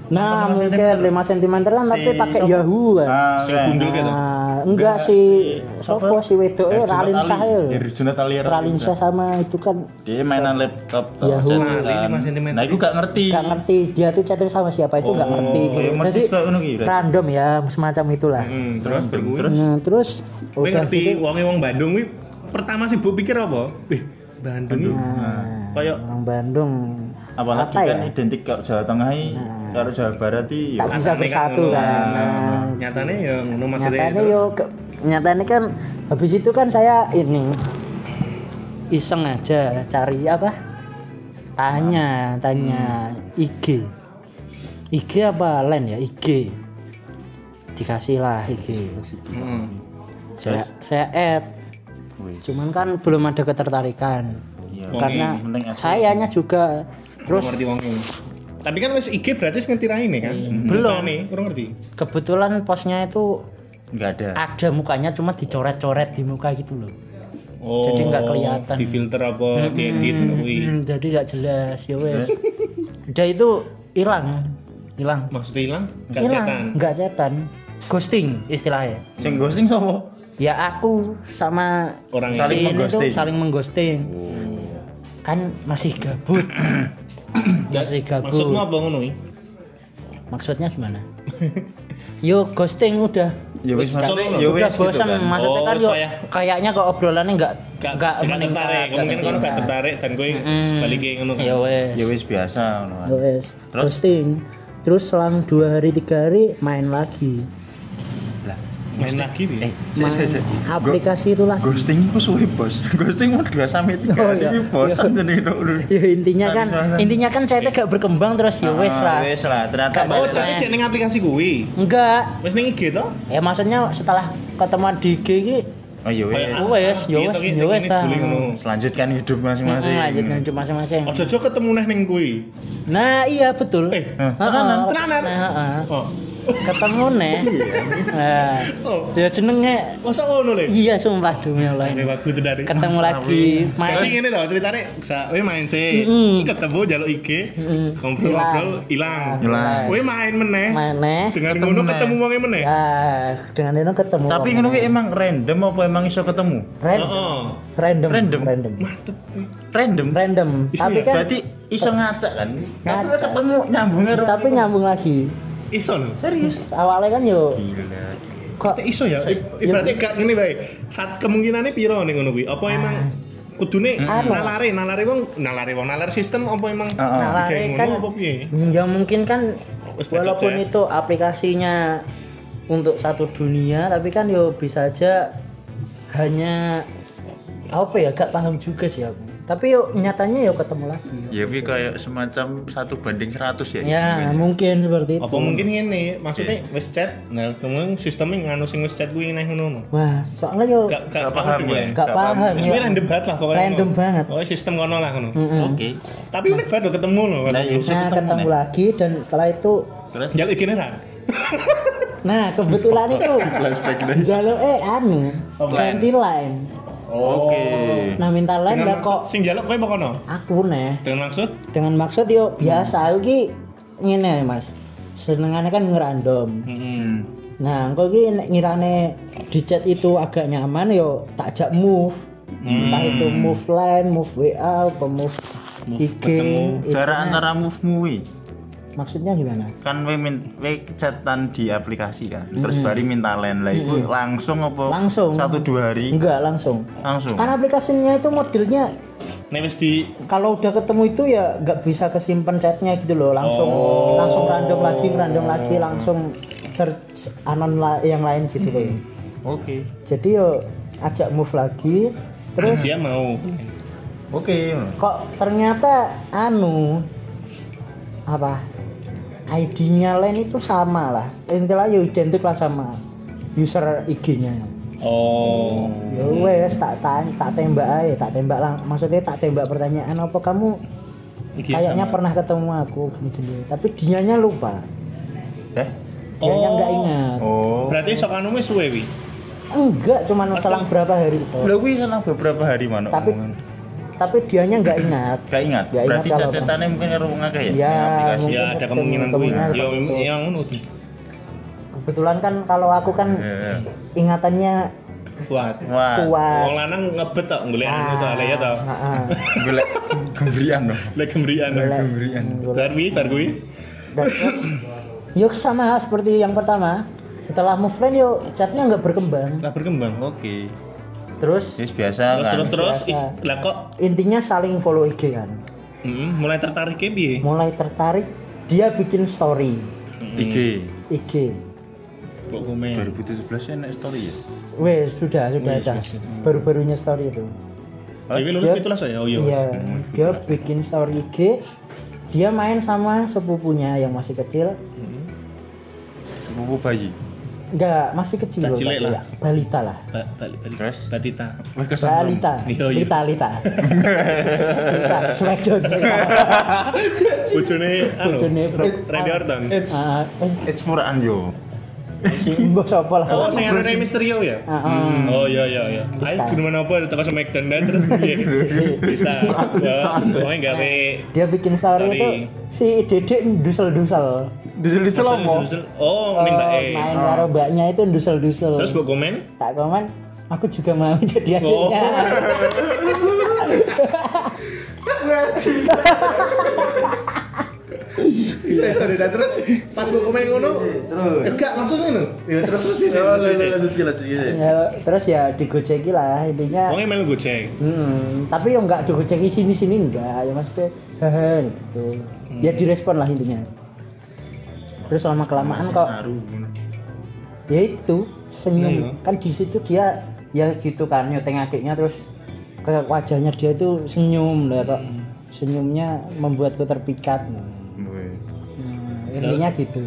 Nah Apa mungkin 5 cm kan tapi Si pakai? Yahoo kan Ah, Sing gundul gitu. Nah, enggak sih sopo si wedok eh Ralinsa ya Herjunat Ali Ralinsa sama itu kan Dia mainan laptop toh, Yahoo. chat-chatan. Nah, 5 cm. Nah, iku gak ngerti. gak ngerti dia tuh chatting sama siapa itu gak Oh, ngerti ya jadi ngono ki, berarti. random ya semacam itulah Hmm, terus. Terus? nah, terus Gue udah ngerti gitu wonge wong Bandung pertama sih bu pikir apa? Wih, Bandung nah, Kayak- orang Bandung Apalagi apa kan ya? identik karo Jawa Tengah iki, karo Jawa Barat tak ya. bisa Nyatane bersatu ngono. kan Nah, Nah, Nyatane ya ngono maksudnya nyatanya terus. yo nyatanya kan habis itu kan saya ini iseng aja cari apa tanya tanya IG IG apa lain ya IG dikasih lah IG Hmm. saya saya add Wih. cuman kan belum ada ketertarikan Iya. karena sayanya juga Terus ngerti wonge. Tapi kan wis IG berarti wis ngerti raine kan? Belum. nih, kurang ngerti. kebetulan posnya itu Enggak ada. ada mukanya cuma dicoret-coret di muka gitu loh Oh, Jadi nggak kelihatan. Di filter apa, diedit Hmm, kuwi. hmm, jadi nggak jelas ya wes udah itu hilang hilang Maksudnya hilang? Gak hilang cetan. nggak cetan ghosting istilahnya Sing ghosting sapa? ya aku sama Orang Saling ini tuh mengghosting. saling mengghosting kan masih gabut masih gabut Maksudmu apa ngono maksudnya gimana yo ghosting udah Ya wis Wis, ya udah wis bosan gitu kan. maksudnya Oh, kan yo saya- kayaknya kok obrolannya nggak Gak, nggak gak meningkat, tertarik. Mungkin kono gak meningkat. tertarik dan kowe Mm. sebaliknya ngono kan. ya wes Ya wis biasa ngono kan. Wes Terus? ghosting terus selang dua hari tiga hari main lagi Main lagi eh, piye? sik sik sik. main aplikasi itu lagi Ghosting itu suwe bos. Ghosting mau 2 sampai 3 Oh, iya. bosan jadi ya intinya kan intinya kan chatnya gak berkembang terus ya wes Ah, lah Wes lah, ternyata Oh, main. cek aplikasi kuwi. enggak Wis ning IG to? ya maksudnya setelah ketemu di IG ini Oh iya wes. Kayak- wes ya Iya, wes ya wes lah. Selanjutkan hidup masing-masing. Mm, lanjutkan hidup masing-masing Ojo ojo ketemu neh ning kuwi. nah iya betul Eh, Hah, Heeh, tenanan, tenanan? nah, heeh. Oh. ketemu nih nah Oh. ya jenenge Masa ngono le? iya sumpah demi Allah Sampai waktu itu dari. ketemu lagi main ngene loh ceritanya, sa, we main sih, ketemu jaluk IG, ngobrol-ngobrol, hilang. Hilang. We main meneh, main nih dengan Ketemu ngono meneh. ketemu wonge meneh. ya dengan itu ketemu Tapi ngono emang random apa emang iso ketemu? random Heeh. random Random. random Mantep. Random. random Isi tapi ya? kan Berarti iso ngacak kan? Tapi Ngacak. ketemu nyambungnya tapi nyambung lagi Iso lho. serius. awalnya kan yo Gila. kok Tapi iso ya. I- Ibaratnya gak ngene bae. Saat kemungkinannya piro ning ngono kuwi? Apa emang kudune nalare, nalare wong, nalare wong, nalare sistem apa emang kayak lari ngono kan apa piye? ya mungkin kan beda walaupun itu aplikasinya untuk satu dunia tapi kan yo bisa aja hanya apa ya gak paham juga sih aku tapi yo nyatanya yo ketemu lagi Ya tapi kayak semacam satu banding 100 ya. ya mungkin seperti itu Apa mungkin ngene, maksudnya wis chat, nah kemudian sistemnya nganu sing wis chat kuwi neh ngono. wah soalnya yo Gak Gak gak paham ya. ya. gak paham Wis ya. kuwi random banget lah pokoknya. Random banget. Oh, sistem kono lah ngono. Mm-mm. Oke. Tapi unik banget ketemu loh. Nah, nah ketemu lagi dan setelah itu Terus Jaluk iki ra. nah kebetulan itu jalur eh anu ganti line Oke. nah minta Dengan lah kok sing jaluk kowe apa kono? aku nih Dengan maksud dengan maksud yo biasa aku ki ngene mas senengannya kan ngerandom Hmm. nah engko ki nek ngirane di chat itu agak nyaman yo tak ajak move entah itu move line move WA apa move, IG ketemu. itu Jarak kan. antara move-mu wi. Maksudnya gimana? Kan we min we chatan di aplikasi kan. Terus bari minta line lah itu langsung apa? Langsung. satu dua hari? Enggak langsung. Langsung? Kan aplikasinya itu modelnya wis di kalau udah ketemu itu ya nggak bisa kesimpan chatnya gitu loh. Langsung Oh. langsung random lagi random lagi langsung search anon la- yang lain gitu loh. Oke. Jadi yo ajak move lagi terus dia mau. oke. Kok ternyata anu apa ID-nya lain itu sama lah intinya ya identik lah sama user IG-nya Oh. ya wes tak tak tak tembak aja tak tembak lang maksudnya tak tembak pertanyaan apa kamu Iki kayaknya sama. pernah ketemu aku gini tapi dianya lupa eh dianya Oh. nggak ingat oh Berarti sok anu wis suwe wi. enggak cuman selang berapa hari itu lo gue senang beberapa hari mana tapi omongan. Tapi dianya nggak ingat gak ingat Gak ingat berarti kalau cacatannya mungkin karo wong akeh ya Iya, Yang aplikasi. mungkin. Ya ada kemungkinan kuwi. kemungkinan Ya yang ngono tuh. kebetulan kan kalau aku kan Iya. ingatannya Kuat. wah kuat Wong lanang ngebet tok golek anu soalnya ya toh. Ah, ah. golek Lek gembirian. Golek. Bar kuwi, bar kuwi. Dan terus yuk sama seperti yang pertama setelah move line yuk chatnya nggak berkembang Lah berkembang. oke terus? Yes, biasa Terus kan? terus terus. Biasa. is- lah kok? Intinya saling follow IG kan? Mm, mulai tertarik piye? mulai tertarik dia bikin story. IG IG Kok komen. 2017 ya story ya? Wes sudah sudah Wes, ada wes, wes. baru-barunya story itu. Dewi lulus Dia- pitulas ya? Oh iya. Iya, Hmm. dia bikin story IG dia main sama sepupunya yang masih kecil. Sepupu bayi enggak masih kecil loh cilik lah. ya, balita lah Ba- balik balik. Terus? Batita. wes kesemprong balita Iya, iya. lita lita lita smackdown Bojone anu. Bojone. Randy Orton. it's eh, it's murahan yo mbok sapa lah Oh, sing ana Rey Mysterio ya? Heeh. Oh iya iya iya. Ayo gimana apa teko Smackdown dan terus piye? Bisa. Ya, Pokoknya gawe dia bikin story itu si Dedek dusel-dusel Dusel-dusel apa? Oh, ning mbak Eh, main karo mbaknya itu dusel-dusel Terus mbok komen? tak komen aku juga mau jadi Oh. adiknya Iya, terus pas mbok komen ngono. Terus. Enggak, langsung ngono. Ya terus terus bisa. Lanjut lanjut lanjut ya, terus ya digojeki lah intinya Wong melu goceng. Hmm, tapi ya enggak digojeki sini-sini enggak ya maksudnya hehe gitu ya direspon lah intinya terus lama kelamaan kok ya itu senyum Iya. kan di situ dia ya gitu kan nyoteng adiknya terus ke wajahnya dia itu senyum lah kok senyumnya membuatku terpikat intinya gitu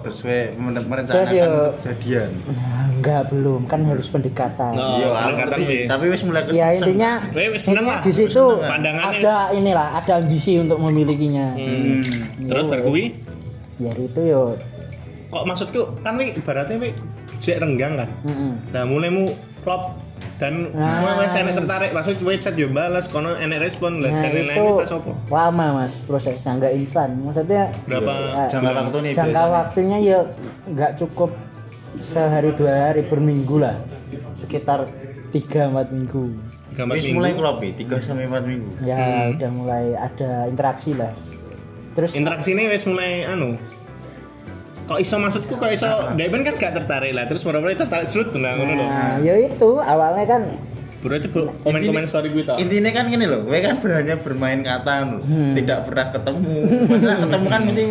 Terus we merencanakan yo- untuk jadian. nah, enggak belum kan harus pendekatan No. Iya, pendekatan. Wi. Tapi wis mulai ya kesel. intinya seneng intinya lah. di situ ada inilah ada ambisi untuk memilikinya Hmm. Terus Yo, bar kuwi ya itu yo kok maksudku kan wi ibaratnya wi jek renggang kan. mm-mm. Nah, mulaimu klop dan Nah. mulai wis enek tertarik maksud chat yo balas kono enek respon lah Nah dan itu lain-lain tak sopo. lama mas prosesnya nggak instan maksudnya Berapa ya, Jangka waktu nih jangka biasanya. waktunya ya nggak cukup sehari dua hari berminggu lah sekitar tiga empat minggu gambar Wis minggu. mulai klop 3 sampai 4 minggu. ya Hmm. udah mulai ada interaksi lah terus interaksi ini wis mulai anu kok iso maksudku kok iso Daiben kan gak tertarik lah terus mulai tertarik selut nah ngono lho nah ya itu awalnya kan berarti bu komen-komen story gue tau Intinya kan gini loh, gue kan hanya bermain kata loh, Hmm. tidak pernah ketemu. Maksudnya ketemu kan mesti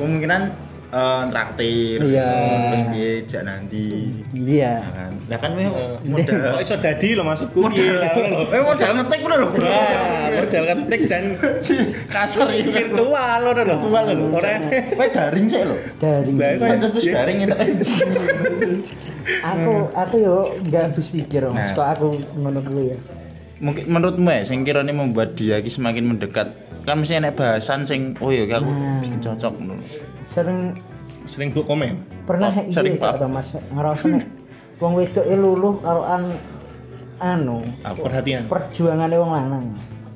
kemungkinan eh, traktir, Iya. terus piye jak nanti. iya Nah kan, lah kan we kok modal iso dadi lo maksudku ngono lho we modal ngetik ngono lho. Wah, modal ketik dan Kasar virtual lo lho Virtual lho. ora We daring sih lho. dari Lah, kok- terus daring itu. aku aku yo nggak habis pikir mas Nah. kok aku ngono dulu ya Mungkin menurutmu ya, sing kira ini membuat dia ki semakin mendekat. Kan mesti enek bahasan sing oh iya aku Nah. bikin cocok ngono. sering sering bu komen pernah Oh, iya sering, gak Pak. tau mas ngerasa nih wong wedok e luluh karo an anu Apa? perhatian perjuangan wong lanang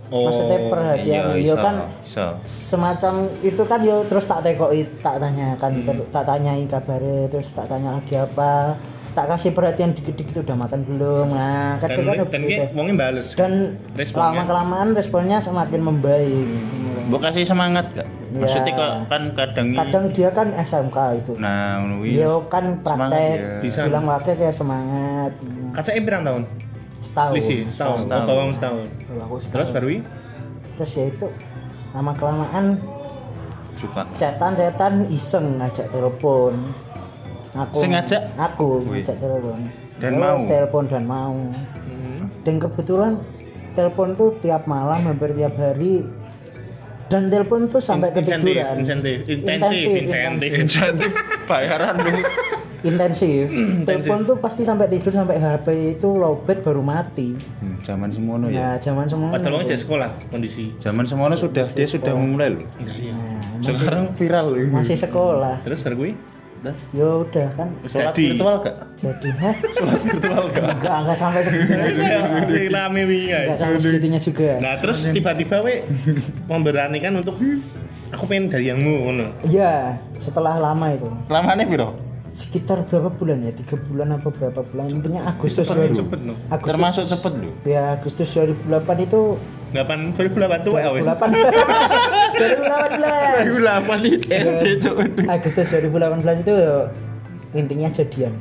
Oh, maksudnya perhatian Iya, yo iso, kan iso. semacam itu kan yo terus tak tekoki tak tanyakan Hmm. tak tanyai kabarnya terus tak tanya lagi apa tak kasih perhatian dikit-dikit udah makan belum nah dan kadang kadang dan wongnya bales dan Responnya. lama kelamaan responnya semakin membaik Mbok kasih semangat gak? Ya. Maksudnya kok kan kadang kadang dia kan SMK itu nah kuwi. Yo kan praktek ya. Bisa. bilang wakil kayak semangat kacanya berapa tahun setahun Lisi setahun Setahun. oh setahun Kalau aku setahun. terus baru terus ya itu lama kelamaan suka. chatan iseng ngajak telepon aku Sing ngajak? aku ngajak telepon Dan Terus mau? telepon dan mau Hmm. dan kebetulan telepon tuh tiap malam hampir tiap hari dan telepon tuh sampai Insentif, ketiduran insentif, intensif, insentif. Insentif bayaran lu. intensif telepon tuh pasti sampai tidur sampai HP itu lowbat baru mati Hmm, zaman semono nah ya. zaman semua padahal wong jek sekolah kondisi Zaman semono sudah dia sudah memulai loh. enggak iya Nah, masih, Sekarang viral loh. masih sekolah terus baru gue Das. ya udah kan Sholat Jadi. virtual gak? jadi hah Sholat virtual gak? enggak enggak sampai segitunya juga Kayak rame wi enggak sampai segitunya juga Nah terus tiba-tiba we memberanikan untuk aku pengen dari yangmu ngono. iya setelah lama itu Lamane piro? sekitar berapa bulan ya tiga bulan apa berapa bulan intinya Agustus Cepet, 2000 cepet, no. Agustus Termasuk cepet loh. ya Agustus 2008 itu 8 2008 tuh ya we. 2008 2018 Lapan itu SD cok. Agustus 2018 itu ya, intinya jadian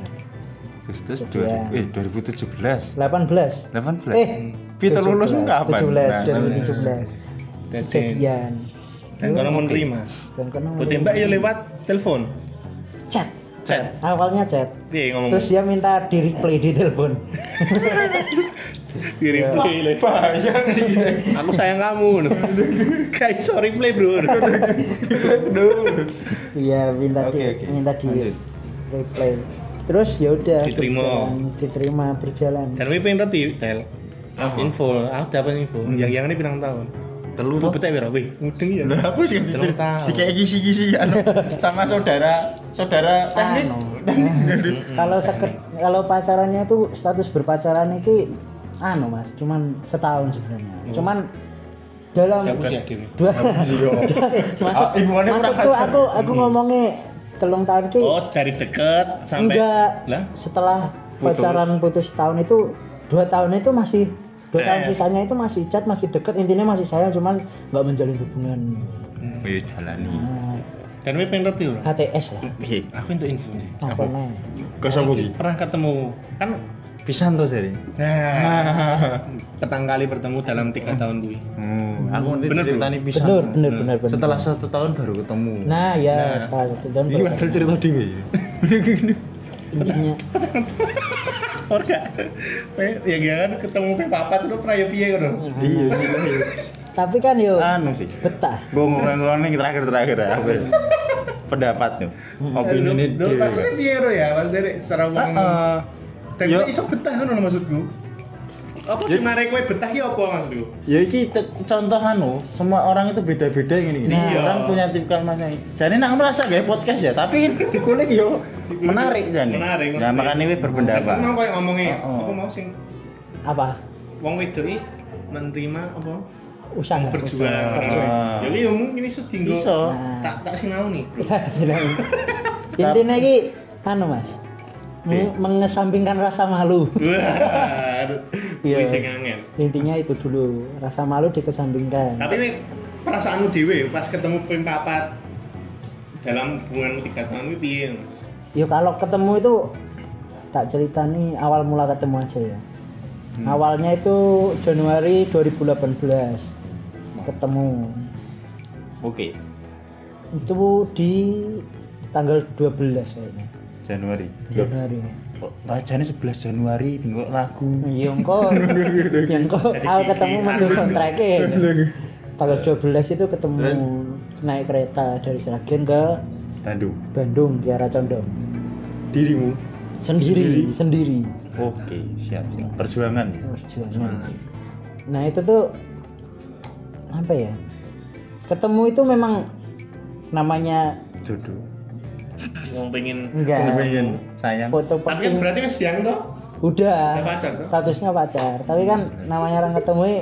Agustus Jadian. 2000 eh 2017. 18 18. eh Kita lulus 17, kapan? 17 Nah, 2017 Jadi jadian dan kalau menerima. dan kono Kau tembak ya lewat telepon. chat Chat. awalnya chat ngomong. terus dia minta di replay di telepon di replay le. Aku sayang kamu. Guys, sorry play bro. iya minta Oke, di oke. minta di Lanjut. replay terus ya udah Diterima. berjalan, diterima berjalan Dan we pengen roti tel. Info, aku dapat info. Yang yang ini pirang tahun. Telu Lu betek piro kuwi? Mudeng ya. Lah aku sih Telung tahun. dikei kisi-kisi anu sama saudara saudara teknik. Anu. kalau seker, kalau pacarannya tuh status berpacaran itu anu mas cuman setahun sebenarnya. Cuman dalam usia dua masuk Ah, ibuannya masuk tuh aku aku ngomongnya telung tahun ki Oh, dari deket sampai enggak. Lah? setelah pacaran putus tahun itu dua tahun itu masih dua tahun sisanya itu masih chat masih deket. Intinya masih sayang cuman nggak menjalin hubungan. Wis jalani. nah, Dan kowe pengen ngerti ora? HTS lah. Aku itu infonya. apa nih? Kok sapa ki? Pernah ketemu? Kan Pisan to seri. nah petang kali bertemu dalam tiga tahun gue. Hmm, aku nanti Bener, ceritani pisan. bener bener bener bener Setelah satu tahun baru ketemu. nah ya setelah satu tahun ini baru padahal cerita dhewe. intinya Orga, ya gak kan ketemu pe papa terus prayo piye ngono. Iya sih. tapi kan yo Anu sih. betah Gue ngomong nih terakhir-terakhir ya. apa ya? Pendapat tuh. Opini ini Lho, maksudnya piye ro ya? Maksudnya secara wong Heeh. Dan Yo. iso betah ngono maksudku. Apa sih mare kowe betah ki apa maksudku? Ya iki contoh anu, semua orang itu beda-beda gini gini. Iya. Orang punya tipikal masnya. Jadi nak merasa gak podcast ya, tapi dikulik yo menarik jadi. Menarik, Nah makanya ini berpendapat. Kan mau koyo ngomongnya, Oh, oh. apa mau sing apa wong wedok iki menerima apa usaha berjuang. Ah. Ya iki yo mungkin iso tinggal Iso. tak tak sinau nih. bro. Silakan. intinya ki anu mas meng- mengesampingkan rasa malu Wah. Iya. Intinya itu dulu rasa malu dikesampingkan Tapi nek perasaanmu dhewe pas ketemu ping papat dalam hubunganmu tiga tahun kuwi piye? ya kalau ketemu itu tak cerita nih awal mula ketemu aja ya awalnya itu Januari 2018 ketemu Oke. itu di tanggal 12 kayaknya Januari. Januari Kok bacanya 11 Januari bingung lagu. Iya engko. Ya engko aku ketemu metu soundtrack-e. Tanggal 12 itu ketemu naik kereta dari Sragen ke Bandung. Bandung di arah Condong. Dirimu. Sendiri, sendiri. Oke, siap siap. Perjuangan. Perjuangan. Nah, itu tuh apa ya? Ketemu itu memang namanya Jodoh. Wong pengen enggak Pengen sayang. foto Tapi kan berarti wis siang toh? udah Udah pacar tuh? statusnya pacar tapi kan namanya orang ketemu yang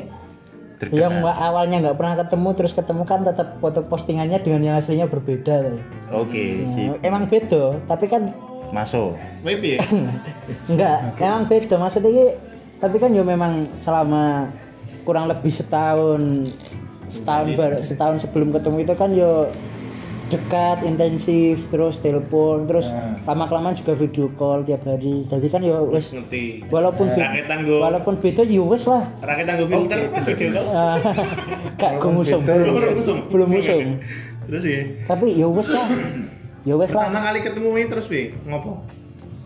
Terkenal. nggak- awalnya nggak pernah ketemu terus ketemu kan tetap foto postingannya dengan yang aslinya berbeda tuh. Oke, Ya, sip. emang beda tapi kan Masuk. Piye? enggak emang beda maksudnya ki, tapi kan ya memang selama kurang lebih setahun setahun bar, setahun sebelum ketemu itu kan yo dekat intensif terus telepon terus lama kelamaan juga video call tiap hari jadi kan Wis wes ngerti. walaupun be- Raketan go. walaupun beda ya wes lah Raketan go filter pas video. Ah, gak gue musuh belum Belum musuh. belum musuh Terus ya. tapi ya wes lah ya wes lah Pertama kali ketemu ini terus piye? Ngopo?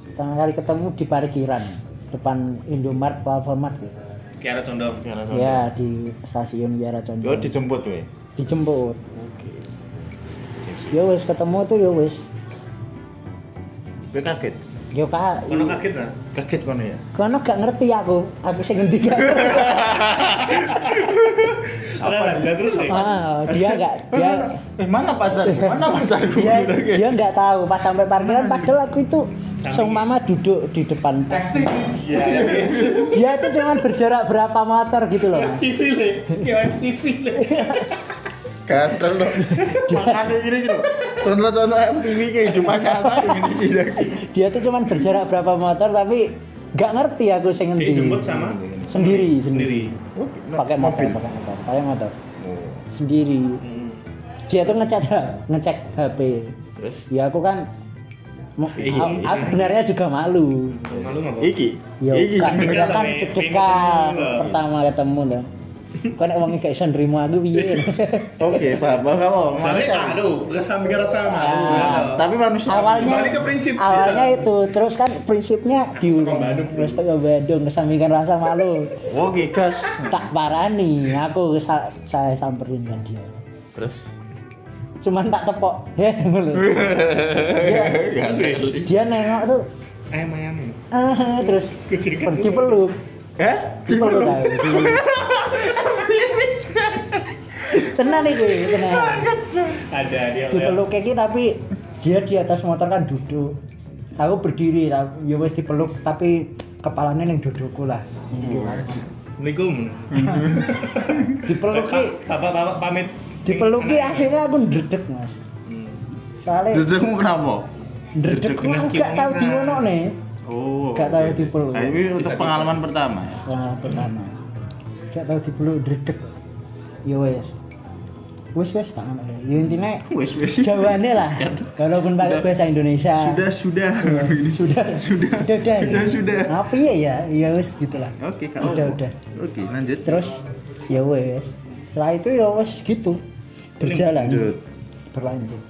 pertama kali ketemu di parkiran depan Indomart Alfamart gitu. Kiara Condong. ya di stasiun Biara Yo Condong dijemput we. dijemput ya wes ketemu tuh ya wes Gue kaget. yo kak Kono kaget ra? Kaget kono ya. kono gak ngerti aku aku sing ngendi gak Apa? Lah terus ya. ah dia gak dia Eh mana pacar? Mana pacarku? dia dia nggak tahu pas sampai parkiran padahal aku itu sang mama duduk di depan pos. Iya, guys. dia itu cuman berjarak berapa meter gitu loh mas TV le. TV le. Kadal lo. Makanya gini gitu. Contoh-contoh MTV kehidupan nyata gini gini. dia tuh cuman berjarak berapa meter tapi nggak ngerti aku sing ngendi Dijemput sama sendiri sendiri sendiri. pakai motor pakai motor pakai motor Oh. sendiri Hmm. dia tuh ngecek ngecek HP Terus ya aku kan Iya. aku sebenarnya juga malu Malu ngapa? iki. ya Iki kan deg-degan ya kan pertama ketemu dong kok nek wong gak iso nrimo aku piye Oke, paham. Paham kamu. Manusia. aduh, kesampingan rasa malu. Ah, ya. Tapi manusia. awalnya ke prinsip. awalnya itu terus kan prinsipnya Bandung. terus teko Bandung kesampingkan rasa malu Oke, gas. tak parani aku sa- saya samperin kan dia Terus cuman tak tepok ya ngono dia, dia nengok tuh Ayam ayam. ah, terus pergi peluk Eh? dipeluk aku tenan iki tenan ada dia dipeluk iki tapi dia di atas motor kan duduk. Aku berdiri ya wis dipeluk tapi kepalanya yang dudukku lah. Assalamualaikum. Dipeluk ki. Bapak-bapak pamit. Dipeluk ki aslinya aku ndredeg mas. Soalnya Dudukmu kenapa? ndredeg Ndredeg aku gak tau kiwong di ngono nih Oh. Gak tahu dipeluk. Nah, ini untuk pengalaman pertama. ya? Nah, pertama gak tau dipeluk ndredeg ya wis wis wis tak ngono deh. ya intinya Wes wes. jawabannya lah walaupun pakai bahasa Indonesia Sudah sudah. sudah Sudah. udah udah Sudah, sudah. apa ya ya ya wis gitulah Oke, Kak. Udah, udah. Oke, lanjut. terus ya wes setelah itu ya wes gitu berjalan Lanjut. berlanjut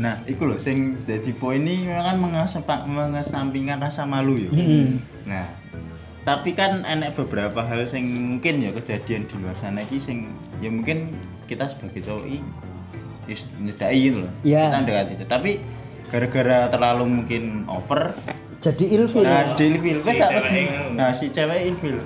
Nah, iku loh sing dadi poin ini memang kan mengesepa- mengesampingkan rasa malu ya. Mm-mm. Nah, tapi kan enek beberapa hal sing mungkin ya kejadian di luar sana iki sing ya mungkin kita sebagai cowok i wis nyedaki gitu loh. Iya. Kita ndekati itu. Tapi gara-gara terlalu mungkin over, jadi ilfil nah di ilfil Si. Nah, si cewek ilfil.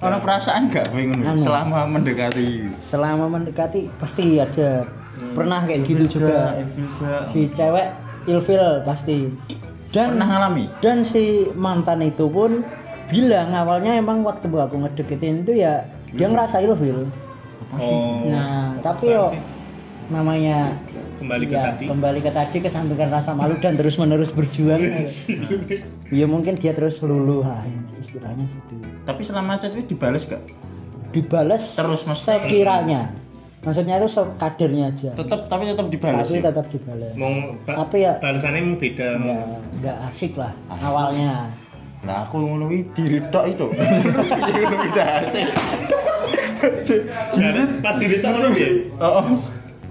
Ono perasaan gak ngono Anu. selama mendekati? selama mendekati pasti ada pernah kayak gitu juga. juga. si cewek ilfil pasti. Dan Pernah ngalami? dan si mantan itu pun bilang awalnya emang waktu aku ngedeketin itu ya dia ngerasa ilfil. Oh. Nah tapi yo namanya kembali ke ya, tadi. kembali ke tadi kesampingkan rasa malu dan terus menerus berjuang ya mungkin dia terus luluh lah istilahnya gitu. Tapi selama chat itu dibales gak? dibales Terus, Mas. sekiranya maksudnya itu sekadarnya aja Tetap tapi tetap dibales. tapi ya? tetap dibales mau ba- Tapi ya- balasannya mau beda nggak nggak asik lah awalnya Nah, aku ngono diri tok itu. Terus piye ngono asik. Nah, pas diri tak ngono piye? Oh.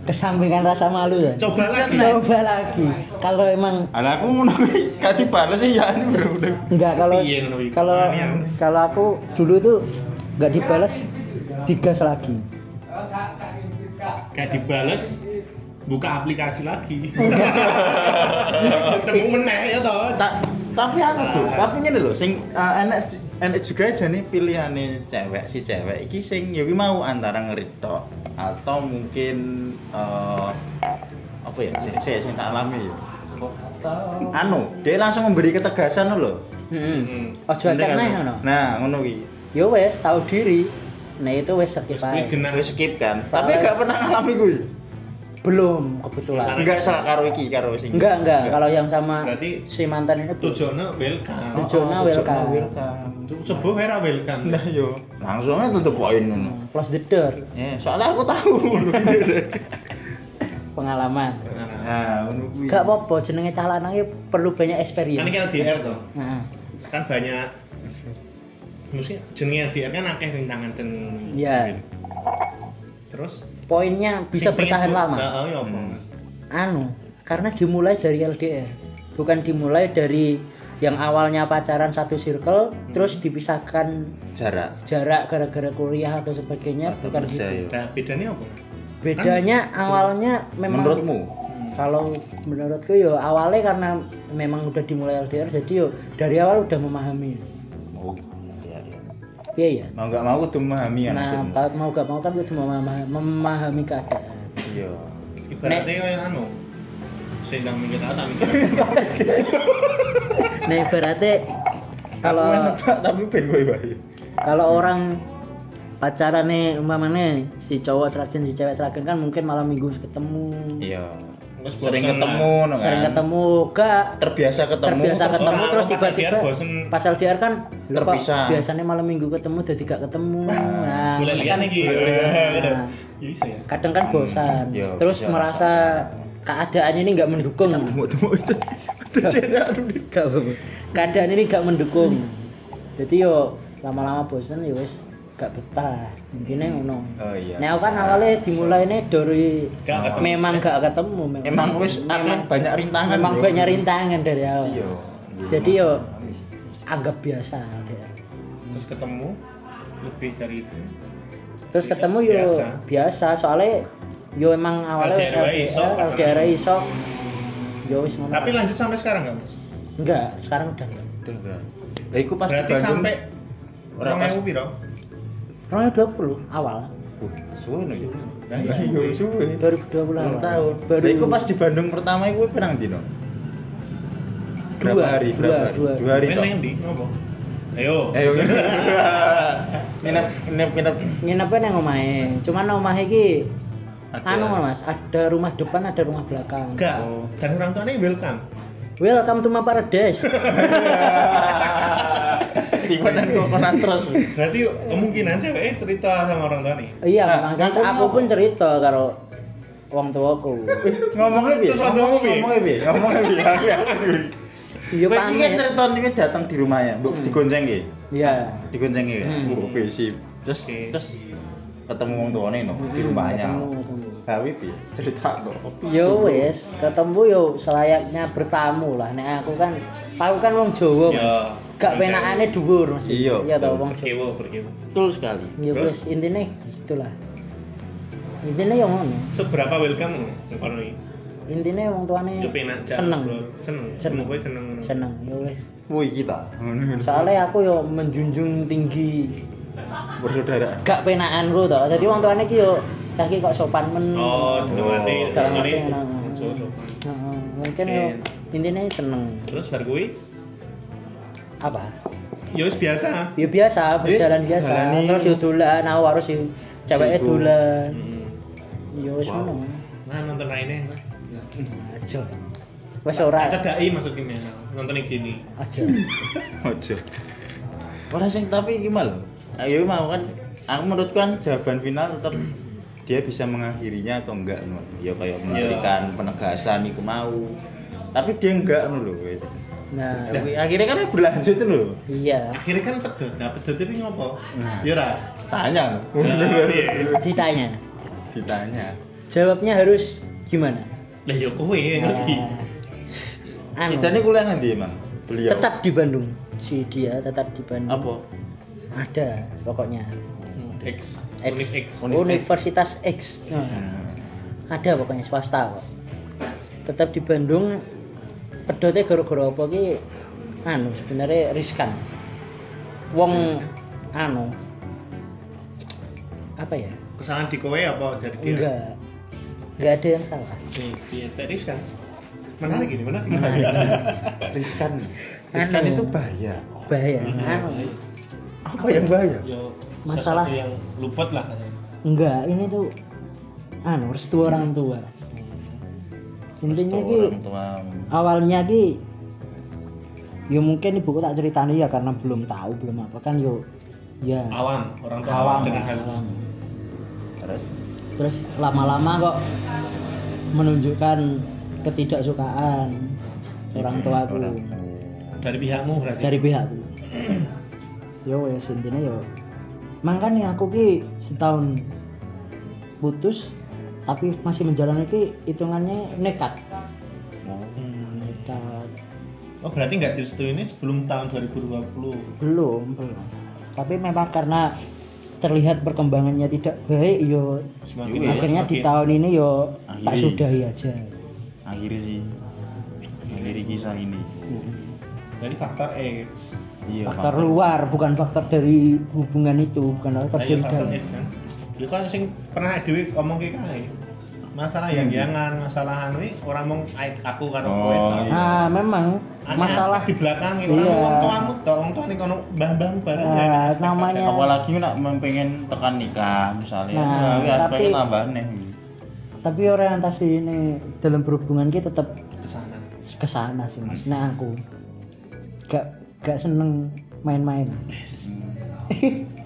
kesampingan rasa malu ya coba lagi coba lagi kalau emang Lah aku ngono kuwi gak dibales sih ya ini udah. enggak kalau kalau kalau aku dulu tuh nggak dibales digas lagi kayak dibales buka aplikasi lagi ketemu meneh ya toh Tak tapi aku tuh, tapi ini loh sing uh, enak enak juga aja nih pilihane cewek si cewek iki sing ya mau antara ngeritok atau mungkin eh, apa ya sing sing, sing tak alami ya. Anu, dia langsung memberi ketegasan loh. Hmm. ojo acak neh ngono Nah, ngono kuwi. yo wes tahu diri nah itu wes skip aja genah Wis skip kan. Soalnya- Tapi gak pernah ngalami kuwi. belum kebetulan Enggak salah karo iki karo sing. enggak enggak kalau yang sama Berarti si mantan ini tujuannya welcome Oh, Tujuannya welcome. welcome. Tuh, coba era welcome Nah, yo. Langsung aja tutup poin ngono. close the door Ya, soalnya aku tahu. pengalaman Nah, ngono kuwi. gak apa-apa jenenge calon lanang perlu banyak kan experience ini LDR toh Nah, kan banyak mesti jenenge LDR kan akeh rintangan dan Iya. terus poinnya bisa bertahan lama Nah, oh, iya apa Mas? anu karena dimulai dari LDR bukan dimulai dari yang awalnya pacaran satu circle terus dipisahkan jarak. jarak gara-gara kuliah atau sebagainya Atau bukan gitu yo. Nah, bedanya apa? bedanya awalnya memang Menurutmu? kalau menurutku yo awalnya karena memang udah dimulai LDR jadi yo dari awal udah memahami Oh, iya, iya. Iya ya Mau nggak mau tuh memahami ya nah kalau mau gak mau kan udah memahami, memahami keadaan Iya. Ibaratnya kayak anu saya sedang mikir tak mikir nah ibaratnya kalau tapi ben kowe wae. kalau orang pacaran nih umpamanya si cowok seragen si cewek seragen kan mungkin malam minggu ketemu Iya. Sering ketemu, kan? sering ketemu gak Terbiasa ketemu. terbiasa terus ketemu terus tiba-tiba LDR bosen. pas LDR kan "Loh, kok Terpisah. biasanya malam minggu ketemu jadi gak ketemu. Nah boleh kan- gitu. Nah, bisa ya. kadang kan bosan. Iya, terus merasa keadaan ini nggak mendukung. Keadaan ini gak mendukung. Jadi yo lama-lama bosan ya wes gak betah intinya ngono Oh iya. nah kan awalnya dimulai nih dari Gak ketemu. memang gak ketemu memang, Emang wis memang banyak rintangan. memang bro. banyak rintangan dari awal Iya. jadi yo anggap biasa dia. terus ketemu lebih dari itu terus Biasa. ketemu yo Biasa. biasa soalnya yo emang awalnya LDR iso, LDR, iso yo wis ngono tapi lanjut sampai sekarang nggak mas enggak sekarang udah enggak Udah enggak. Lah iku pas berarti sampai Ora orang ewu piro Orangnya 20 awal Uh, suwe ya. Nah, Iya, suwe. suwe. 2020 Enam tahun. baru iku pas di Bandung pertama iku pirang dino? Berapa Dua, hari? dua, Berapa hari? dua. Dua hari nang ndi? Ngopo? Ayo. Ayo. Nginep nginep nginep nginepnya nang omahe cuman omahe iki Ada. anu mas ada rumah depan ada rumah belakang Enggak. Oh. Dan orang tuanya welcome. welcome to my paradise Steven dan Kokonan terus. Berarti kemungkinan ceweknya cerita sama orang tuanya. iya Nah, kan aku pun cerita karo wong tuaku Ngomongnya waktu ngomongnya ngopi? ngomongnya bi, ngomongnya bi. Aku aku. iya Kowe iki cerita ini datang di rumahnya, Bu, Hmm. digonceng ki. iya Digonceng ki. Hmm. Oh, Oke, sip. Terus terus ketemu wong tuane no di rumahnya. ketemu, ketemu. Gawe bi, cerita no. yo wes ketemu yo selayaknya bertamu lah nek aku kan aku kan wong Jawa Ya, mas gak penakane dhuwur mesti Iya, iya tau wong Jawa Berkewo. Betul sekali. ya Terus? wes intinya gitulah intinya yo ngono Seberapa welcome ngono iki? intinya wong tuane seneng. Seneng. Seneng. Kowe seneng ngono. seneng yo wes Woi kita. soalnya aku yo menjunjung tinggi bersaudara. gak penakan ku toh jadi wong tuane ki yo cah kok sopan men Oh, dalam arti Hmm. dalam arti arti sopan. Heeh, mungkin yo intinya seneng Terus bar kuwi apa ya wis biasa. ya biasa berjalan biasa jalani. terus yo dolan aku harus yo ceweknya dolan Hmm. yo wis Wow. ngono Nah, nonton lainnya. aja wis ora Ada dai maksudnya nonton yang gini. aja Ojo. Ora sing tapi iki mal. Ayo mau kan aku menurut kan jawaban final tetap dia bisa mengakhirinya atau enggak. Ya kayak memberikan penegasan iku mau. Tapi dia enggak lho. Wes. nah Akhirnya kan berlanjut tuh lho. iya Akhirnya kan pedot. Nah, pedot itu ngopo? Nah. Ya ora. Tanya. Nah, iya. ditanya Ditanya. jawabnya harus gimana Lah ya kowe yang ngerti. Nah, anu, Sidane kuliah nanti emang? Beliau. tetap di Bandung si dia tetap di Bandung apa? ada pokoknya X. X. Unik X. Universitas X Hmm. ada pokoknya swasta kok tetap di Bandung pedotnya gara-gara apa ki anu sebenarnya riskan wong anu apa ya Kesalahan di kowe apa dari dia? enggak enggak ada yang salah Iya, iya, teris kan. Menarik gini, menarik. Riskan. Riskan Anu. itu bahaya. bahaya anu Apa yang bahaya? Yo, Masalah- yang luput lah. enggak ini tuh anu restu orang tua intinya ki Orang tua. awalnya ki ya mungkin ibuku tak ceritani ya karena belum tahu belum apa kan yo ya Awam, orang tua awam dengan hal awam. Terus terus lama-lama kok menunjukkan ketidaksukaan orang tuaku Orang. dari pihakmu berarti. dari pihakku yo ya intinya yo makanya aku ki setahun putus tapi masih menjalani ki hitungannya nekat Hmm. nekat Oh berarti nggak direstui ini sebelum tahun 2020. belum belum tapi memang karena terlihat perkembangannya tidak baik yo Semakin Iya, akhirnya di semakin- tahun ini yo tak Akhiri. sudahi aja akhirnya sih mengakhiri kisah ini. Jadi faktor X. Iya. faktor faktor- luar bukan faktor dari hubungan itu bukan faktor Nah, iya dari faktor X kan. Itu kan sing pernah Dewi ngomong kayak kae. Masalah yang jangan masalah anu orang mau aku karo kowe. Oh, tau. iya. nah memang Ane masalah di belakang itu Iya. orang tuamu tau orang tuane kono mbah-mbah bareng Nah, ya, namanya- apalagi nak pengen tekan nikah misalnya Nah, nah, tapi- tambah nih tapi orientasi ini dalam berhubungan kita tetap ke sana. ke sana sih mas nah aku gak gak seneng main-main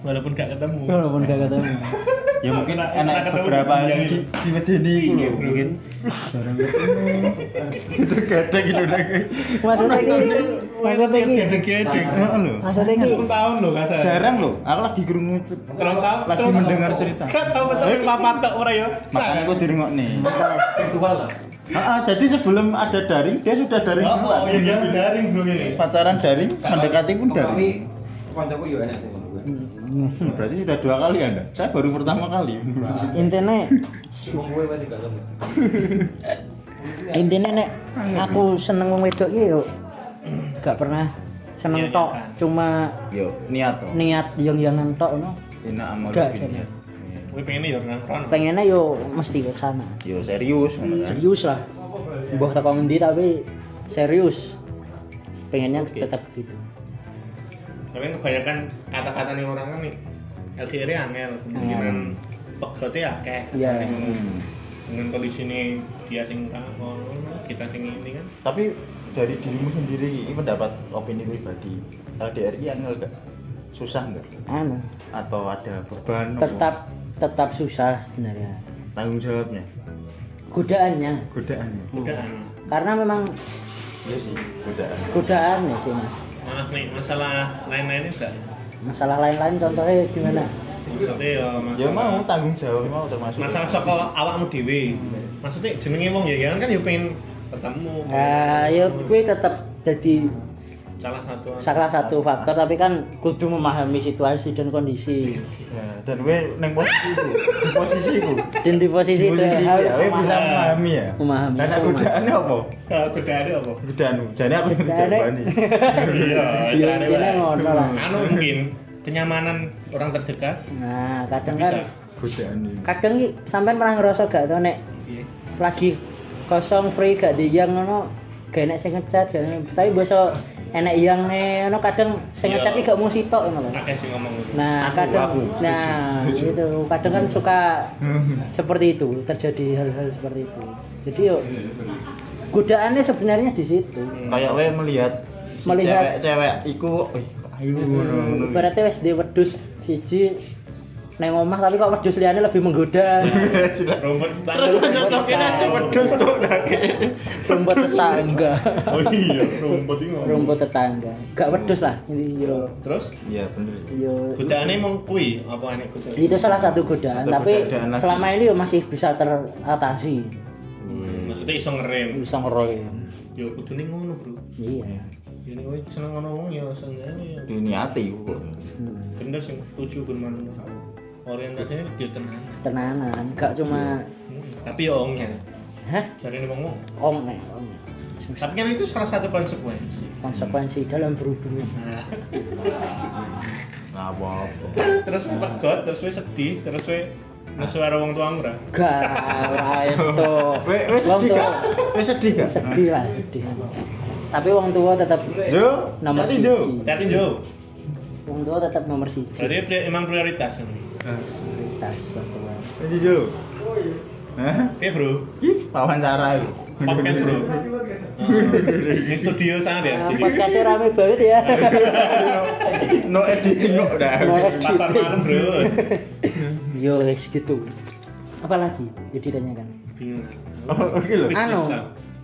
Walaupun gak ketemu. walaupun gak ketemu ya mungkin enak beberapa di- yang di Medeni itu Iya, loh mungkin jarang ketemu udah gede gitu udah maksudnya ini maksudnya ini Gedek-gedek. Heeh loh. maksudnya ini tahun kasar. jarang loh aku lagi kerungu lagi mendengar cerita betul papat tok ora ya. makanya aku dirungok nih virtual lah Ah, ah, jadi sebelum ada daring dia sudah daring Oh, duluan. oh, iya iya daring bro ini. pacaran daring mendekati pun kami daring kancaku yo enak tuh berarti sudah dua kali anda? Saya baru pertama kali. Intinya gue intinya nek aku seneng wong wedok iki yo gak pernah seneng Iya, tok. iya kan. cuma yo niat toh niat yang jangan tok no. Enak amal Gak, bin Jan. niat. Kowe pengen ya nang pengennya yo mesti ke sana. Yo serius ngono kan. serius lah. Mbah teko ngendi tapi serius. Pengennya tetap gitu Tapi kebanyakan kata-kata nih orang kan nih LDR -nya angel, kemungkinan pegote akeh. Iya. Hmm. Dengan kondisi ini dia sing kono, kita sing ini kan. Tapi dari dirimu sendiri ini pendapat opini pribadi LDRI angel gak? Susah nggak? anu Atau ada beban? apa? tetap tetap susah sebenarnya tanggung jawabnya, godaannya godaannya. Anu. karena memang Iya sih, godaan. godaan ya sih mas Malah nih masalah lain-lainnya enggak. masalah lain-lain contohnya gimana Maksudnya ya masalah Ya mau tanggung jawab mau termasuk. masalah saka awakmu dhewe. Maksudnya jenenge wong ya kan kan ya pengen ketemu. nah ya gue tetap jadi salah satu salah satu faktor tapi kan kudu memahami situasi dan kondisi Ya, dan gue neng posisi itu, di posisi itu. dan di posisi itu Posisi harus ya, gue bisa memahami. memahami ya. Memahami. Karena godaannya apa? Ah, godaannya apa? Godaan, jadi aku yang Godaannya- jawabani. Iya, Iya, ngono lah. Anu mungkin kenyamanan orang terdekat nah kadang kan Godaan kadang ki sampean pernah ngerasa gak tuh nek Iya. lagi kosong free gak diyang ngono gak enek sing ngecat gak tapi biasa enek yang ngono kadang sing Iya. ngecat gak mau sitok ngono lho. Akeh sih ngomong gitu. nah kadang aku nah itu kadang kan suka seperti itu terjadi hal-hal seperti itu. Jadi yuk godaannya sebenarnya di situ. Kayak gue melihat Melihat- cewek-cewek iku, wih, ayo ngono, ngono. berarti di wedus siji neng omah tapi kok wedus liane lebih menggoda Rumput Terus nyocokin aja wedhus tuh lagi. rumput tetangga Oh iya, rumput ngomong. rumput tetangga gak wedus lah ini yo Terus Iya bener. yo godaannya emang kui apa aneh godaan? itu salah satu godaan tapi selama ini yo masih bisa teratasi Hmm, Maksudnya iso ngerem. bisa ngeroy Yo kudune ngono, Bro. iya Ini kowe seneng ngono wong ya senengane ya. Diniati kok. Hmm. Bener sih, tujuh bermanfaat. Orientasinya dia tenang. tenanan gak cuma Hmm, Tapi ya ongnya. hah Cari nih wong ong nih ong Tapi kan itu salah satu konsekuensi. konsekuensi dalam berhubungan Nggak apa-apa. terus pegot, terus we sedih, terus we nesu karo wong tuamu ra. gak ora itu Wong sedih tua- gak? Weh sedih gak? sedih lah sedih tapi wong tua tetap Yo, nomor siji Jo. Hati-hati Jo. wong tua tetap nomor siji Berarti emang prioritas ini. Tua Tadi Jo. Hah? Oke bro, Ih, wawancara itu. podcast bro. Ini studio sangat ya, Nah, studio. podcastnya rame banget ya No editing no udah. No. Pasar malam bro. yo wes gitu apalagi ya ditanyakan Bingung. Oh, oke loh. Anu.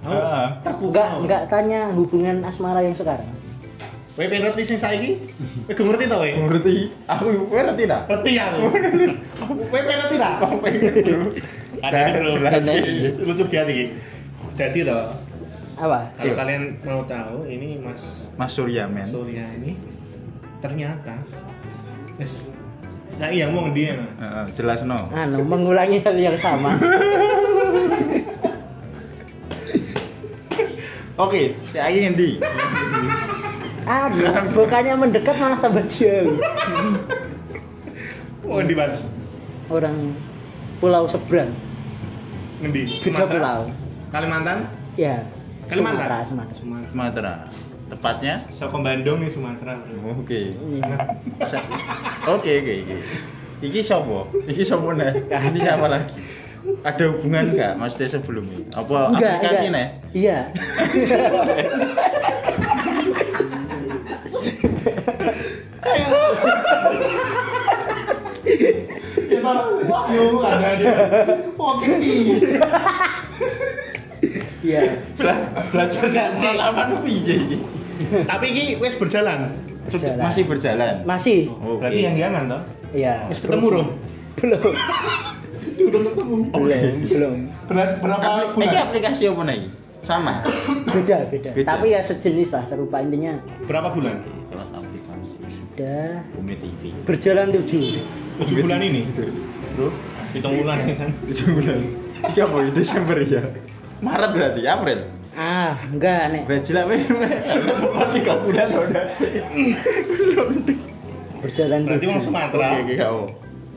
Ah. enggak enggak tanya hubungan asmara yang sekarang Kowe pengen ngerti sing saiki? Kowe ngerti ta kowe? Ngerti? Aku gue ngerti dah. Ngerti aku. Kowe pengen ngerti ta? Aku pengen. Ada. Lucu banget iki. Jadi toh, apa kalau Iya. kalian mau tahu ini Mas Mas Surya men. Surya ini ternyata Wes, saya yang mau dia mas Heeh, jelas no. anu mengulangi hal yang sama Oke, saya ingin di. aduh bukannya mendekat malah tambah jauh oh di mas orang pulau seberang ngendi beda pulau Kalimantan ya Kalimantan Sumatera Sumatera Sumatera Sumatera. Tepatnya? Soko Bandung nih Sumatera. Oke. Iya. Oke, oke, oke. Iki sopo? Iki sopo nih? Ini siapa lagi? Ada hubungan nggak maksudnya sebelumnya? Apa enggak aplikasi enggak nih? iya Yuk ada dia. Oke iya Bela- Belajar dari pengalaman piye iki? Tapi ini wes berjalan. Berjalan. Masih berjalan. masih Oke. Berarti yang jangan toh? iya Wes ketemu rom. belum Udah ketemu. belum belum Ber- berapa Apli- Ini bulan? aplikasi apa nih? Sama. beda beda Beda. tapi ya sejenis lah serupa intinya Berapa bulan? Sudah Bumi TV. berjalan tujuh Tujuh bulan ini. Bro, hitung bulan ya kan? Tujuh bulan. Iki apa? ya? Desember ya? Maret berarti April. ah enggak nek Bajila weh. Tiga bulan udah berjalan Berarti wong Sumatera. Oke, oke, kau.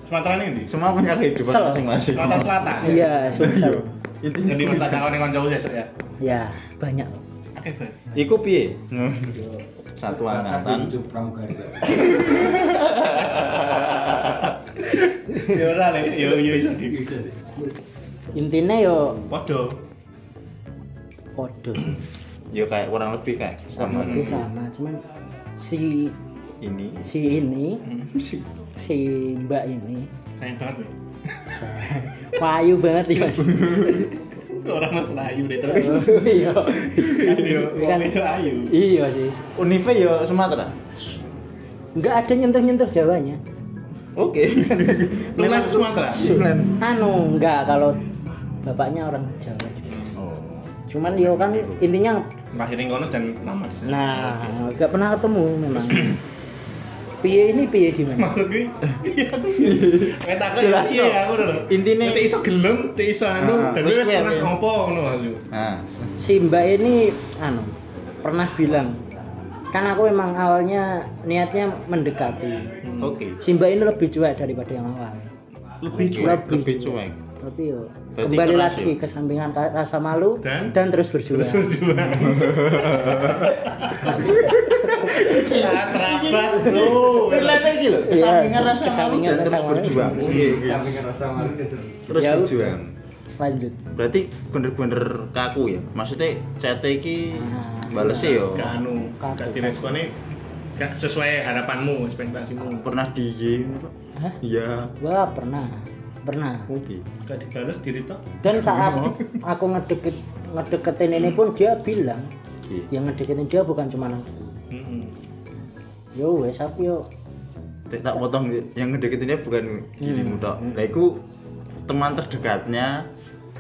Sumatera ini? Semua punya kehidupan masing-masing. Sumatera Selatan. iya Sumsel Intinya Jadi Mas tak takoni kancaku besok ya. ya banyak Oke. Iku piye? Satu angkatan. Pramugari. Ya ora le, yo yo iso di. intinya yo Padha. podo Ya kayak kurang lebih kayak sama Itu sama cuman si ini. si ini Hmm, si mbak ini Sayang banget, Bang. payu banget nih mas Orang masalah ayu deh terus. iya Ayo, Kan- wong itu ayu. iya sih Unive ya Sumatera. nggak ada nyentuh nyentuh jawanya Oke. Tulen Sumatera. anu nggak kalau bapaknya orang Jawa Oh. cuman yo kan intinya Lahirin kono dan lama di sana. nah nggak pernah ketemu memang piye ini piye gimana Maksud gue, iya tuh. Kayak takut ya ya aku dulu. Intine- Nanti iso gelem, nanti iso anu, Ah, dan terus wis piye, pernah piye? ngopo ngono. Nah, si mbak ini anu pernah bilang kan aku memang awalnya niatnya mendekati oke. si mbak ini lebih cuek daripada yang awal Lebih cuek. Lebih Lebih cuek. tapi yo Berarti kembali lagi ya? ke sampingan rasa malu Dan? terus berjuang Terus berjuang. Ya, terabas, Bro. Ternyata iki lho, Iya, kesampingan rasa malu kesampingan dan terus malu. berjuang. Iya, iya. Sampingan rasa malu gitu. Terus Ya, berjuang. Lanjut Berarti bener-bener kaku ya. Maksudnya chat iki Ah. balesnya yo Gak anu, gak diresponnya gak sesuai harapanmu, ekspektasimu. pernah di Hah? Iya. wah pernah pernah Oke. Gak dibales diri toh. dan saat aku ngedeket ngedeketin ini pun dia bilang Oke. yang ngedeketin dia bukan cuma aku Heeh. yo wes aku yo Tak tak potong yang ngedeketinnya bukan dirimu tok. Hmm. Nah, iku teman terdekatnya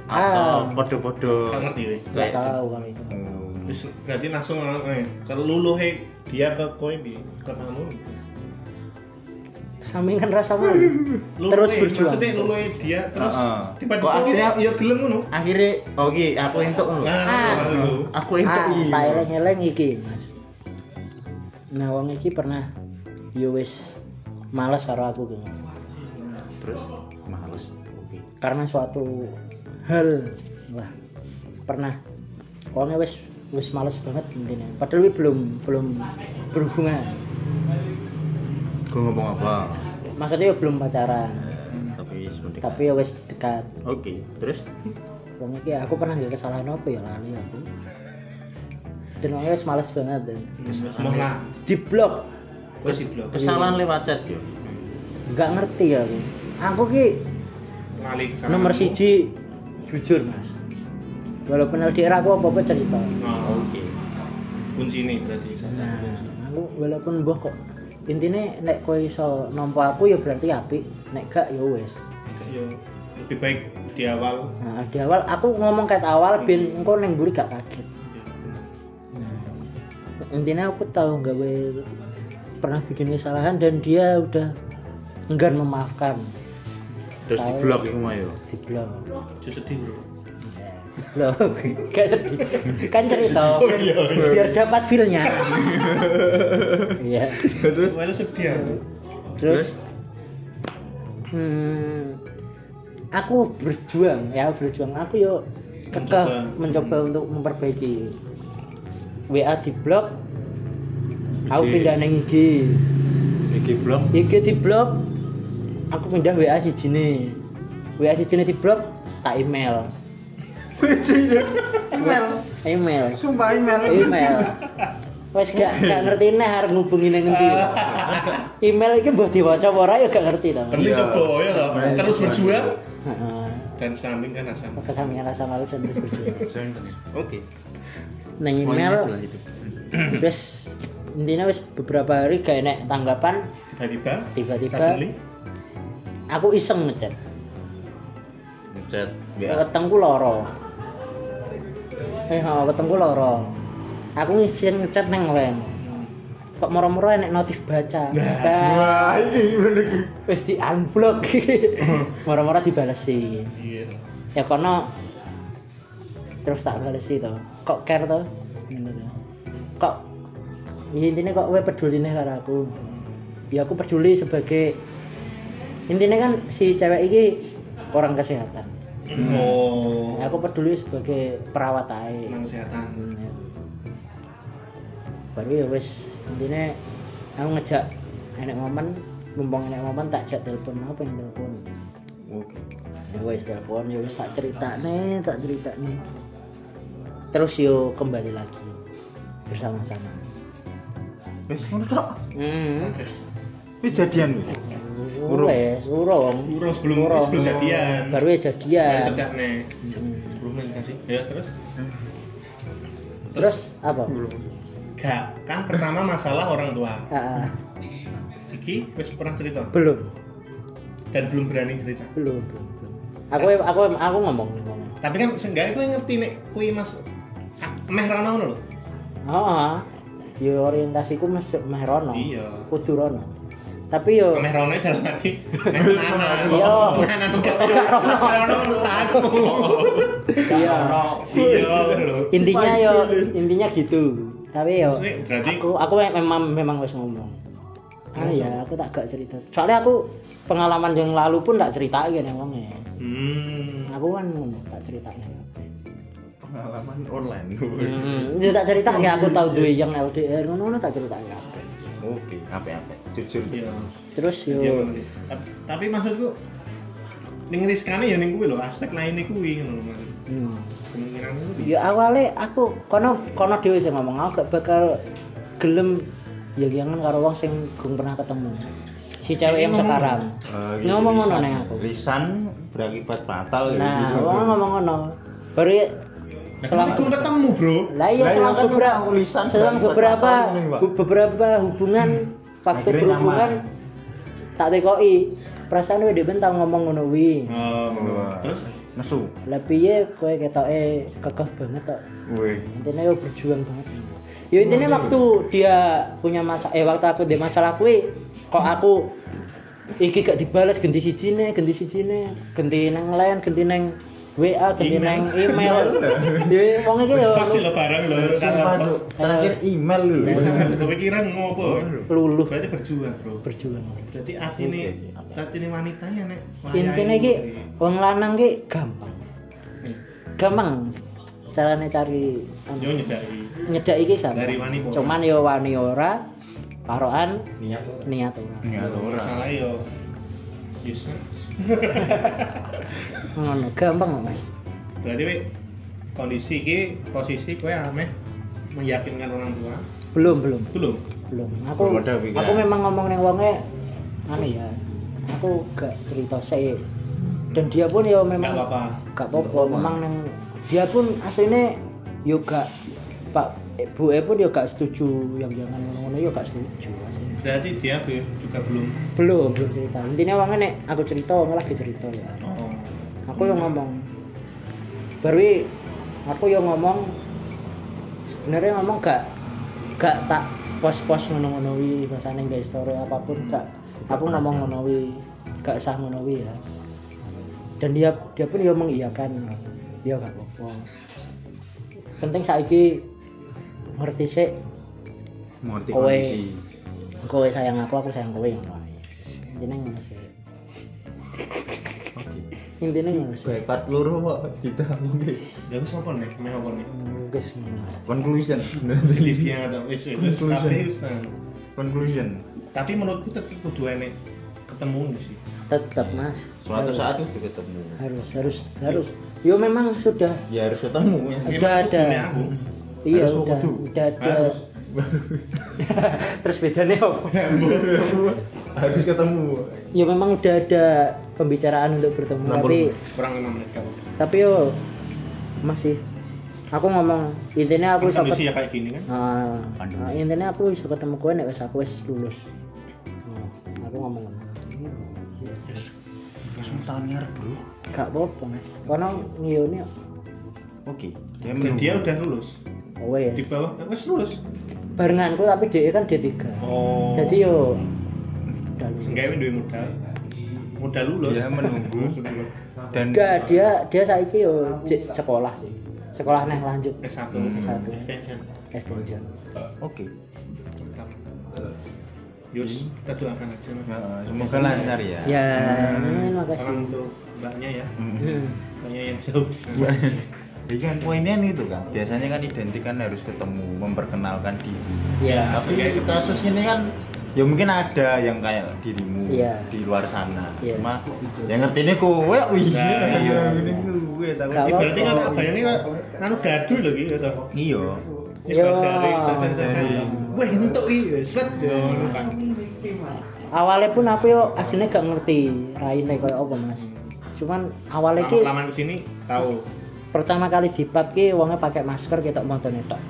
atau Ah. podo-podo Gak ngerti weh. nggak tahu kalau itu Oh. Terus berarti langsung eh, keluluhe dia ke kowe bi, ke kamu. sampingan rasa malu Luluhe, terus berjuang Maksudnya luluhe dia terus tiba-tiba Kok akhirnya ya gelem ngono. akhirnya oke aku entuk ngono. Nah, Ah. ngono. Aku entuk ah iya. tak eleng-eleng iki mas nah wong iki pernah yo wis males karo aku gitu Terus. Karena suatu hal lah pernah pokoknya wis wis males banget intinya padahal belum belum berhubungan Gue ngomong apa? maksudnya ya belum pacaran Tapi sebentar. tapi ya wis dekat Oke, terus wong iki aku pernah nggak kesalahan apa ya lali aku dan wis males banget dan Wis mau lah. di blok Terus di blok. kesalahan lewat chat ya. nggak ngerti ya aku aku ki Lali ke sana. nomor siji jujur mas walaupun LDR aku apa apa cerita Oh, Oke. kunci ini berarti salah Nah, kunci. aku walaupun mbah kok intinya nek kowe iso nampa aku ya berarti apik nek gak ya wis Ya, lebih baik di awal. nah di awal aku ngomong kayak awal ben engko neng mburi gak kaget nah, intinya aku tahu nggak pernah bikin kesalahan dan dia udah enggan memaafkan Terus di Tahu. blok iku mah yo. di blok. Justru sedih bro. loh gak sedih kan cerita. Biar dapat feelnya. Iya. Terus? Waduh sedih aku. terus? Hmm, aku berjuang ya berjuang. Aku yo kekeh Mencoba. mencoba untuk memperbaiki. WA di blok aku IG. pindah neng IG iki blok? IG di blok aku pindah WA si jini WA si jini di blok tak email. Email email. Sumpah email. Email. Wes gak gak ngerti nih harus ngubungi neng ngendi email iki mbah diwaca apa ora ya gak ngerti ta Penting Iya. coba ya. Terus berjuang? Heeh. dan samping kan asam. kesampingan rasa malu dan terus berjuang. Oke. Neng email itu wes intinya wes beberapa hari gak enek tanggapan. Tiba-tiba. Tiba-tiba. Aku iseng ngechat chat WA ketengku loro. Eh oh, ketengku loro. Aku ngisi ngechat neng wen kok moro-moro enek notif baca. Wah ini bener wis di unblock. Moro-moro dibalesi. Iya. ya kono. Terus tak balesi to. Kok care to? To. kok ya intinya kok gue peduli nih aku. Ya aku peduli sebagai intinya kan si cewek ini orang kesehatan Oh. aku peduli sebagai perawat aja Tentang kesehatan. Ya. baru ya wes intinya aku ngejak enek momen mumpung enek momen tak jak telepon apa yang telepon Oke. ya wes telepon ya wes tak cerita nih tak cerita nih terus yo kembali lagi bersama-sama Eh, ngono tok. hmm Wis jadian wis. Urung. wes urung Urung sebelum Urung. sebelum jadian. baru ya jadian Cedak nih. Hmm. Belum kasih. Ya terus. terus apa Gak, kan pertama masalah orang tua. Ah, Iki wis pernah cerita belum dan belum berani cerita. belum belum belum aku aku aku ngomong ngomong Tapi kan seenggaknya gue ngerti nek kui mas ah, meh rono ngono lho. oh ah. yo orientasiku masuk meh rono Iya. kudu rono tapi yo. Meh rono dalam arti meh. Iya. Enggak rono. Urusanmu. iya Iya intinya yo intinya gitu. Tapi yo berarti aku aku memang memang wis ngomong. Ah ya aku tak gak cerita. Soalnya aku pengalaman yang lalu pun tak cerita gitu ngomongnya hmm. Aku kan tak cerita Pengalaman online. hmm, ya tak cerita ya aku tahu dua yang LDR ngono tak cerita ya Oke, apa-apa. Jujur. iya. terus Iya, yo ngono. Tapi- Tapi maksudku ning riskane ya ning kuwi lho, aspek lainnya kuwi ngono lho maksud. hmm. Kemungkinan itu ya awalnya aku kono kono dhewe sing ngomong aku gak bakal gelem ya jangan karo wong sing gung pernah ketemu si cewek yang sekarang gitu, ngomong ngono neng aku Lisan berakibat fatal ya, nah gitu. ngomong ngono baru ya Nah, kan gue ketemu, Bro. lah iya iya selang kan beberapa aku lisan selang berakibat beberapa beberapa hubungan faktor Akhirnya berhubungan nyaman. tak tekoi perasaan udah bentang ngomong ngono wi Oh, Wah. terus nesu. lebih ya kowe ketoke kekeh banget kok Wih. intinya yo berjuang banget ya intinya waktu dia punya masa eh waktu aku dia masalah kue kok aku iki gak dibalas ganti siji nih ganti siji nih ganti neng lain ganti neng WA ganti Email. ya wong iki yo sosial lo barang kantor pos. Cuk. Terakhir email lu. Kepikiran ngopo? luluh Berarti berjuang, Bro. berjuang Berarti atine atine wanitanya nek intinya iki wong lanang ki gampang gampang caranya cari anu, yo nyedaki. nyedak iki gampang Dari wani cuman yo wani ora paroan Niat. niat ora Iya, ora. Masalah yo Yes, ngono gampang mas. Berarti we, kondisi iki posisi kowe ameh meyakinkan orang tua? Belum belum. Belum? Belum. Aku Belum ada aku memang ngomong neng wonge anu ya aku gak cerita saya dan dia pun ya memang apa-apa. gak apa-apa. Memang neng dia pun aslinya yo gak pak ibu e pun yo gak setuju yang jangan ngono yo gak setuju. aslinya. Berarti dia be- juga belum? Belum belum cerita. Intinya wongnya nek aku cerita wongnya lagi cerita ya. Oh. Aku yang ngomong. Baru aku yang ngomong sebenarnya ngomong gak gak tak pos-pos ngono-ngono wi bahasane guys story apa pun gak aku ngomong ngono wi gak sah ngono wi ya. Dan dia dia pun ya mengiyakan dia gak apa-apa. Penting saiki ngerti sih Mengerti Kowe. kondisi. Kowe sayang aku aku sayang kowe ngono intinya ngono sih intinya ngono sih Sepat loro kok ditanggung iki. ya wis apa nih meh apa nih guys Conclusion. Livia atau wis wis Conclusion. kabeh wis. Conclusion. tapi menurutku tetep kudu enek ketemu nih sih tetap mas Suatu Harus. saat itu ketemu. harus harus harus yo memang sudah Ya harus ketemu ya. Udah Memang ada. aku iya Harus udah kudu. udah ada harus terus bedanya apa harus ketemu. ya memang udah ada pembicaraan untuk bertemu tapi kurang lima menit kamu tapi yo masih aku ngomong intinya aku bisa kondisi ya kayak gini kan Pandemi. ah, intinya aku bisa ketemu kowe nek wis aku wis lulus Ah, aku ngomong. Langsung tahun ngarep, Bro. gak apa-apa mas karena ngiyoni Oke. Dia dan menunggu. dia udah lulus kowe ya di bawah eh, wis lulus barenganku tapi dia kan D3 oh jadi yo seenggaknya duwe modal modal lulus Dia menunggu. dan enggak dia dia saiki yo sekolah sih sekolah neng lanjut S1 S1. extension extension oke. Yus, kita doakan aja. Mas. Heeh, semoga lancar ya Ya, Salam makasih. untuk mbaknya ya, Hmm. mbaknya yang jauh. Iya kan poinnya itu kan biasanya kan identik kan harus ketemu memperkenalkan diri Ya. tapi kasus ini kan ya mungkin ada yang kayak dirimu Iya. di luar sana Iya. cuma yang ngerti ini kowe wih Nah, iya. ini kowe tahu Ini berarti kan tak bayangin kok anu gaduh lho iki ya toh. iya Yo. Nyebar jaring saja-saja. Iya. Wah, entuk iki set yo kan. Awalnya pun aku yo aslinya gak ngerti raine kayak apa mas. Cuman awalnya ki Lama-lama ke sini tahu pertama kali di pub ki wongnya pakai masker kita montone tok.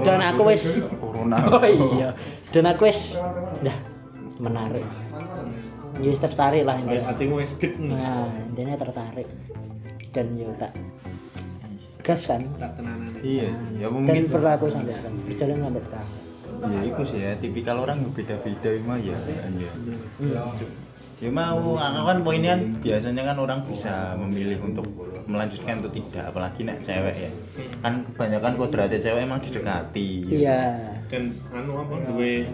Dan aku wis corona Oh iya. Dan aku wis dah menarik. Ya wis tertarik lah intinya. hatimu wis dik Nah, intinya tertarik. Dan yo tak gas kan. tak tenanan. iya ya Dan mungkin berlaku sampai sekarang. Berjalan sampai sekarang. ya itu sih ya tipikal orang beda-beda emang ya iya Hmm. Ya mau aku kan poinnya kan biasanya kan orang bisa memilih untuk melanjutkan atau tidak apalagi nek cewek ya kan kebanyakan kodratnya cewek emang didekati Iya. Dan anu apa duwe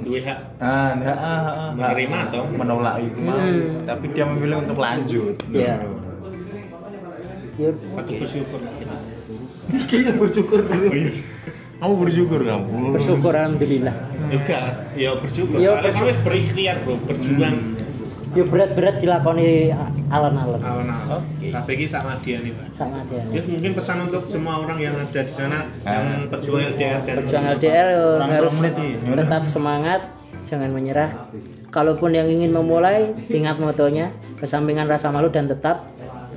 duwe hak ah enggak ah, ah, ah. Menerima atau? menolak itu mau Hmm. tapi dia memilih untuk lanjut Iya. Patut bersyukur. Iya bersyukur kamu bersyukur kamu bersyukur alhamdulillah. Juga, ya bersyukur. Ya, Soalnya kamu wis berikhtiar, Bro, berjuang Yo berat-berat dilakoni alon-alon alon-alon. Tapi iki sama dia nih, Pak. sama dia. Ya mungkin pesan untuk semua orang yang ada di sana yang pejuang LDR dan Perjuangan LDR Orang harus tetap semangat, jangan menyerah. Kalaupun yang ingin memulai, ingat motonya, kesampingan rasa malu dan tetap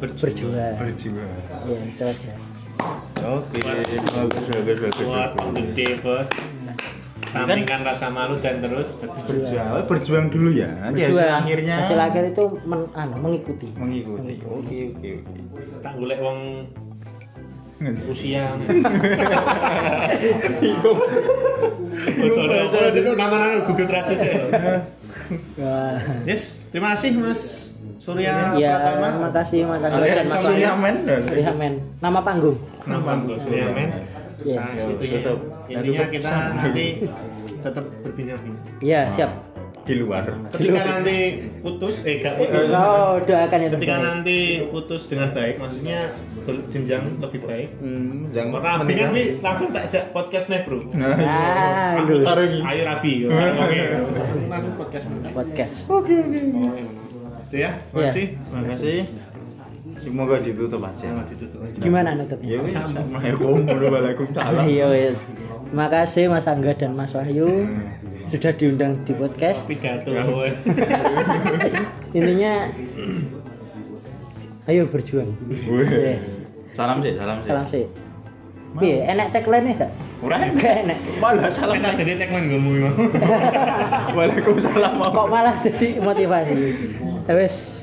berjuang. berjuang Ya, itu aja. oke bagus bagus bagus buat gede bos. Sampingkan rasa malu dan terus berjuang. berjuang Oh, berjuang dulu ya nanti hasil Berjuang. akhirnya hasil akhir itu men- anu, mengikuti. mengikuti oke oke oke Tak golek wong dulu nama-nama Google Translate ya. Wah. Yes, terima kasih Mas Surya Ya, Pratama. terima kasih Mas dan Mas Surya. Men Surya Men. Nama panggung. Kenapa Bro Surya Men? Iya. Nah, situnya. Tutup. Intinya kita nanti tetap berbincang-bincang. Iya, siap. di luar Ketika nanti putus, eh gak putus. Oh, doakan ya Ketika nanti putus dengan baik, maksudnya berjenjang lebih baik. hmm, jangan Rabi kan nih langsung tak ajak podcast nih bro. Ah, Aku lulus. taruh ini. Ayo. Oke. Langsung podcast mana? podcast. Oke oke. Itu ya. Terima Iya. kasih. terima kasih semoga ditutup aja Selamat ditutup aja. Gimana nutupnya? ya wis Assalamualaikum warahmatullahi wabarakatuh Iya wes. Terima kasih Mas Angga dan Mas Wahyu sudah diundang di podcast. Pidato. Intinya ayo berjuang. Salam sih salam sih Salam sih. Piye, enak tagline gak? Ora enak. Enak. malah salam Kita jadi tagline gue mau. Waalaikumsalam Kok malah jadi motivasi? Ya wes.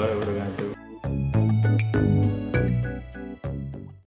wabarakatuh.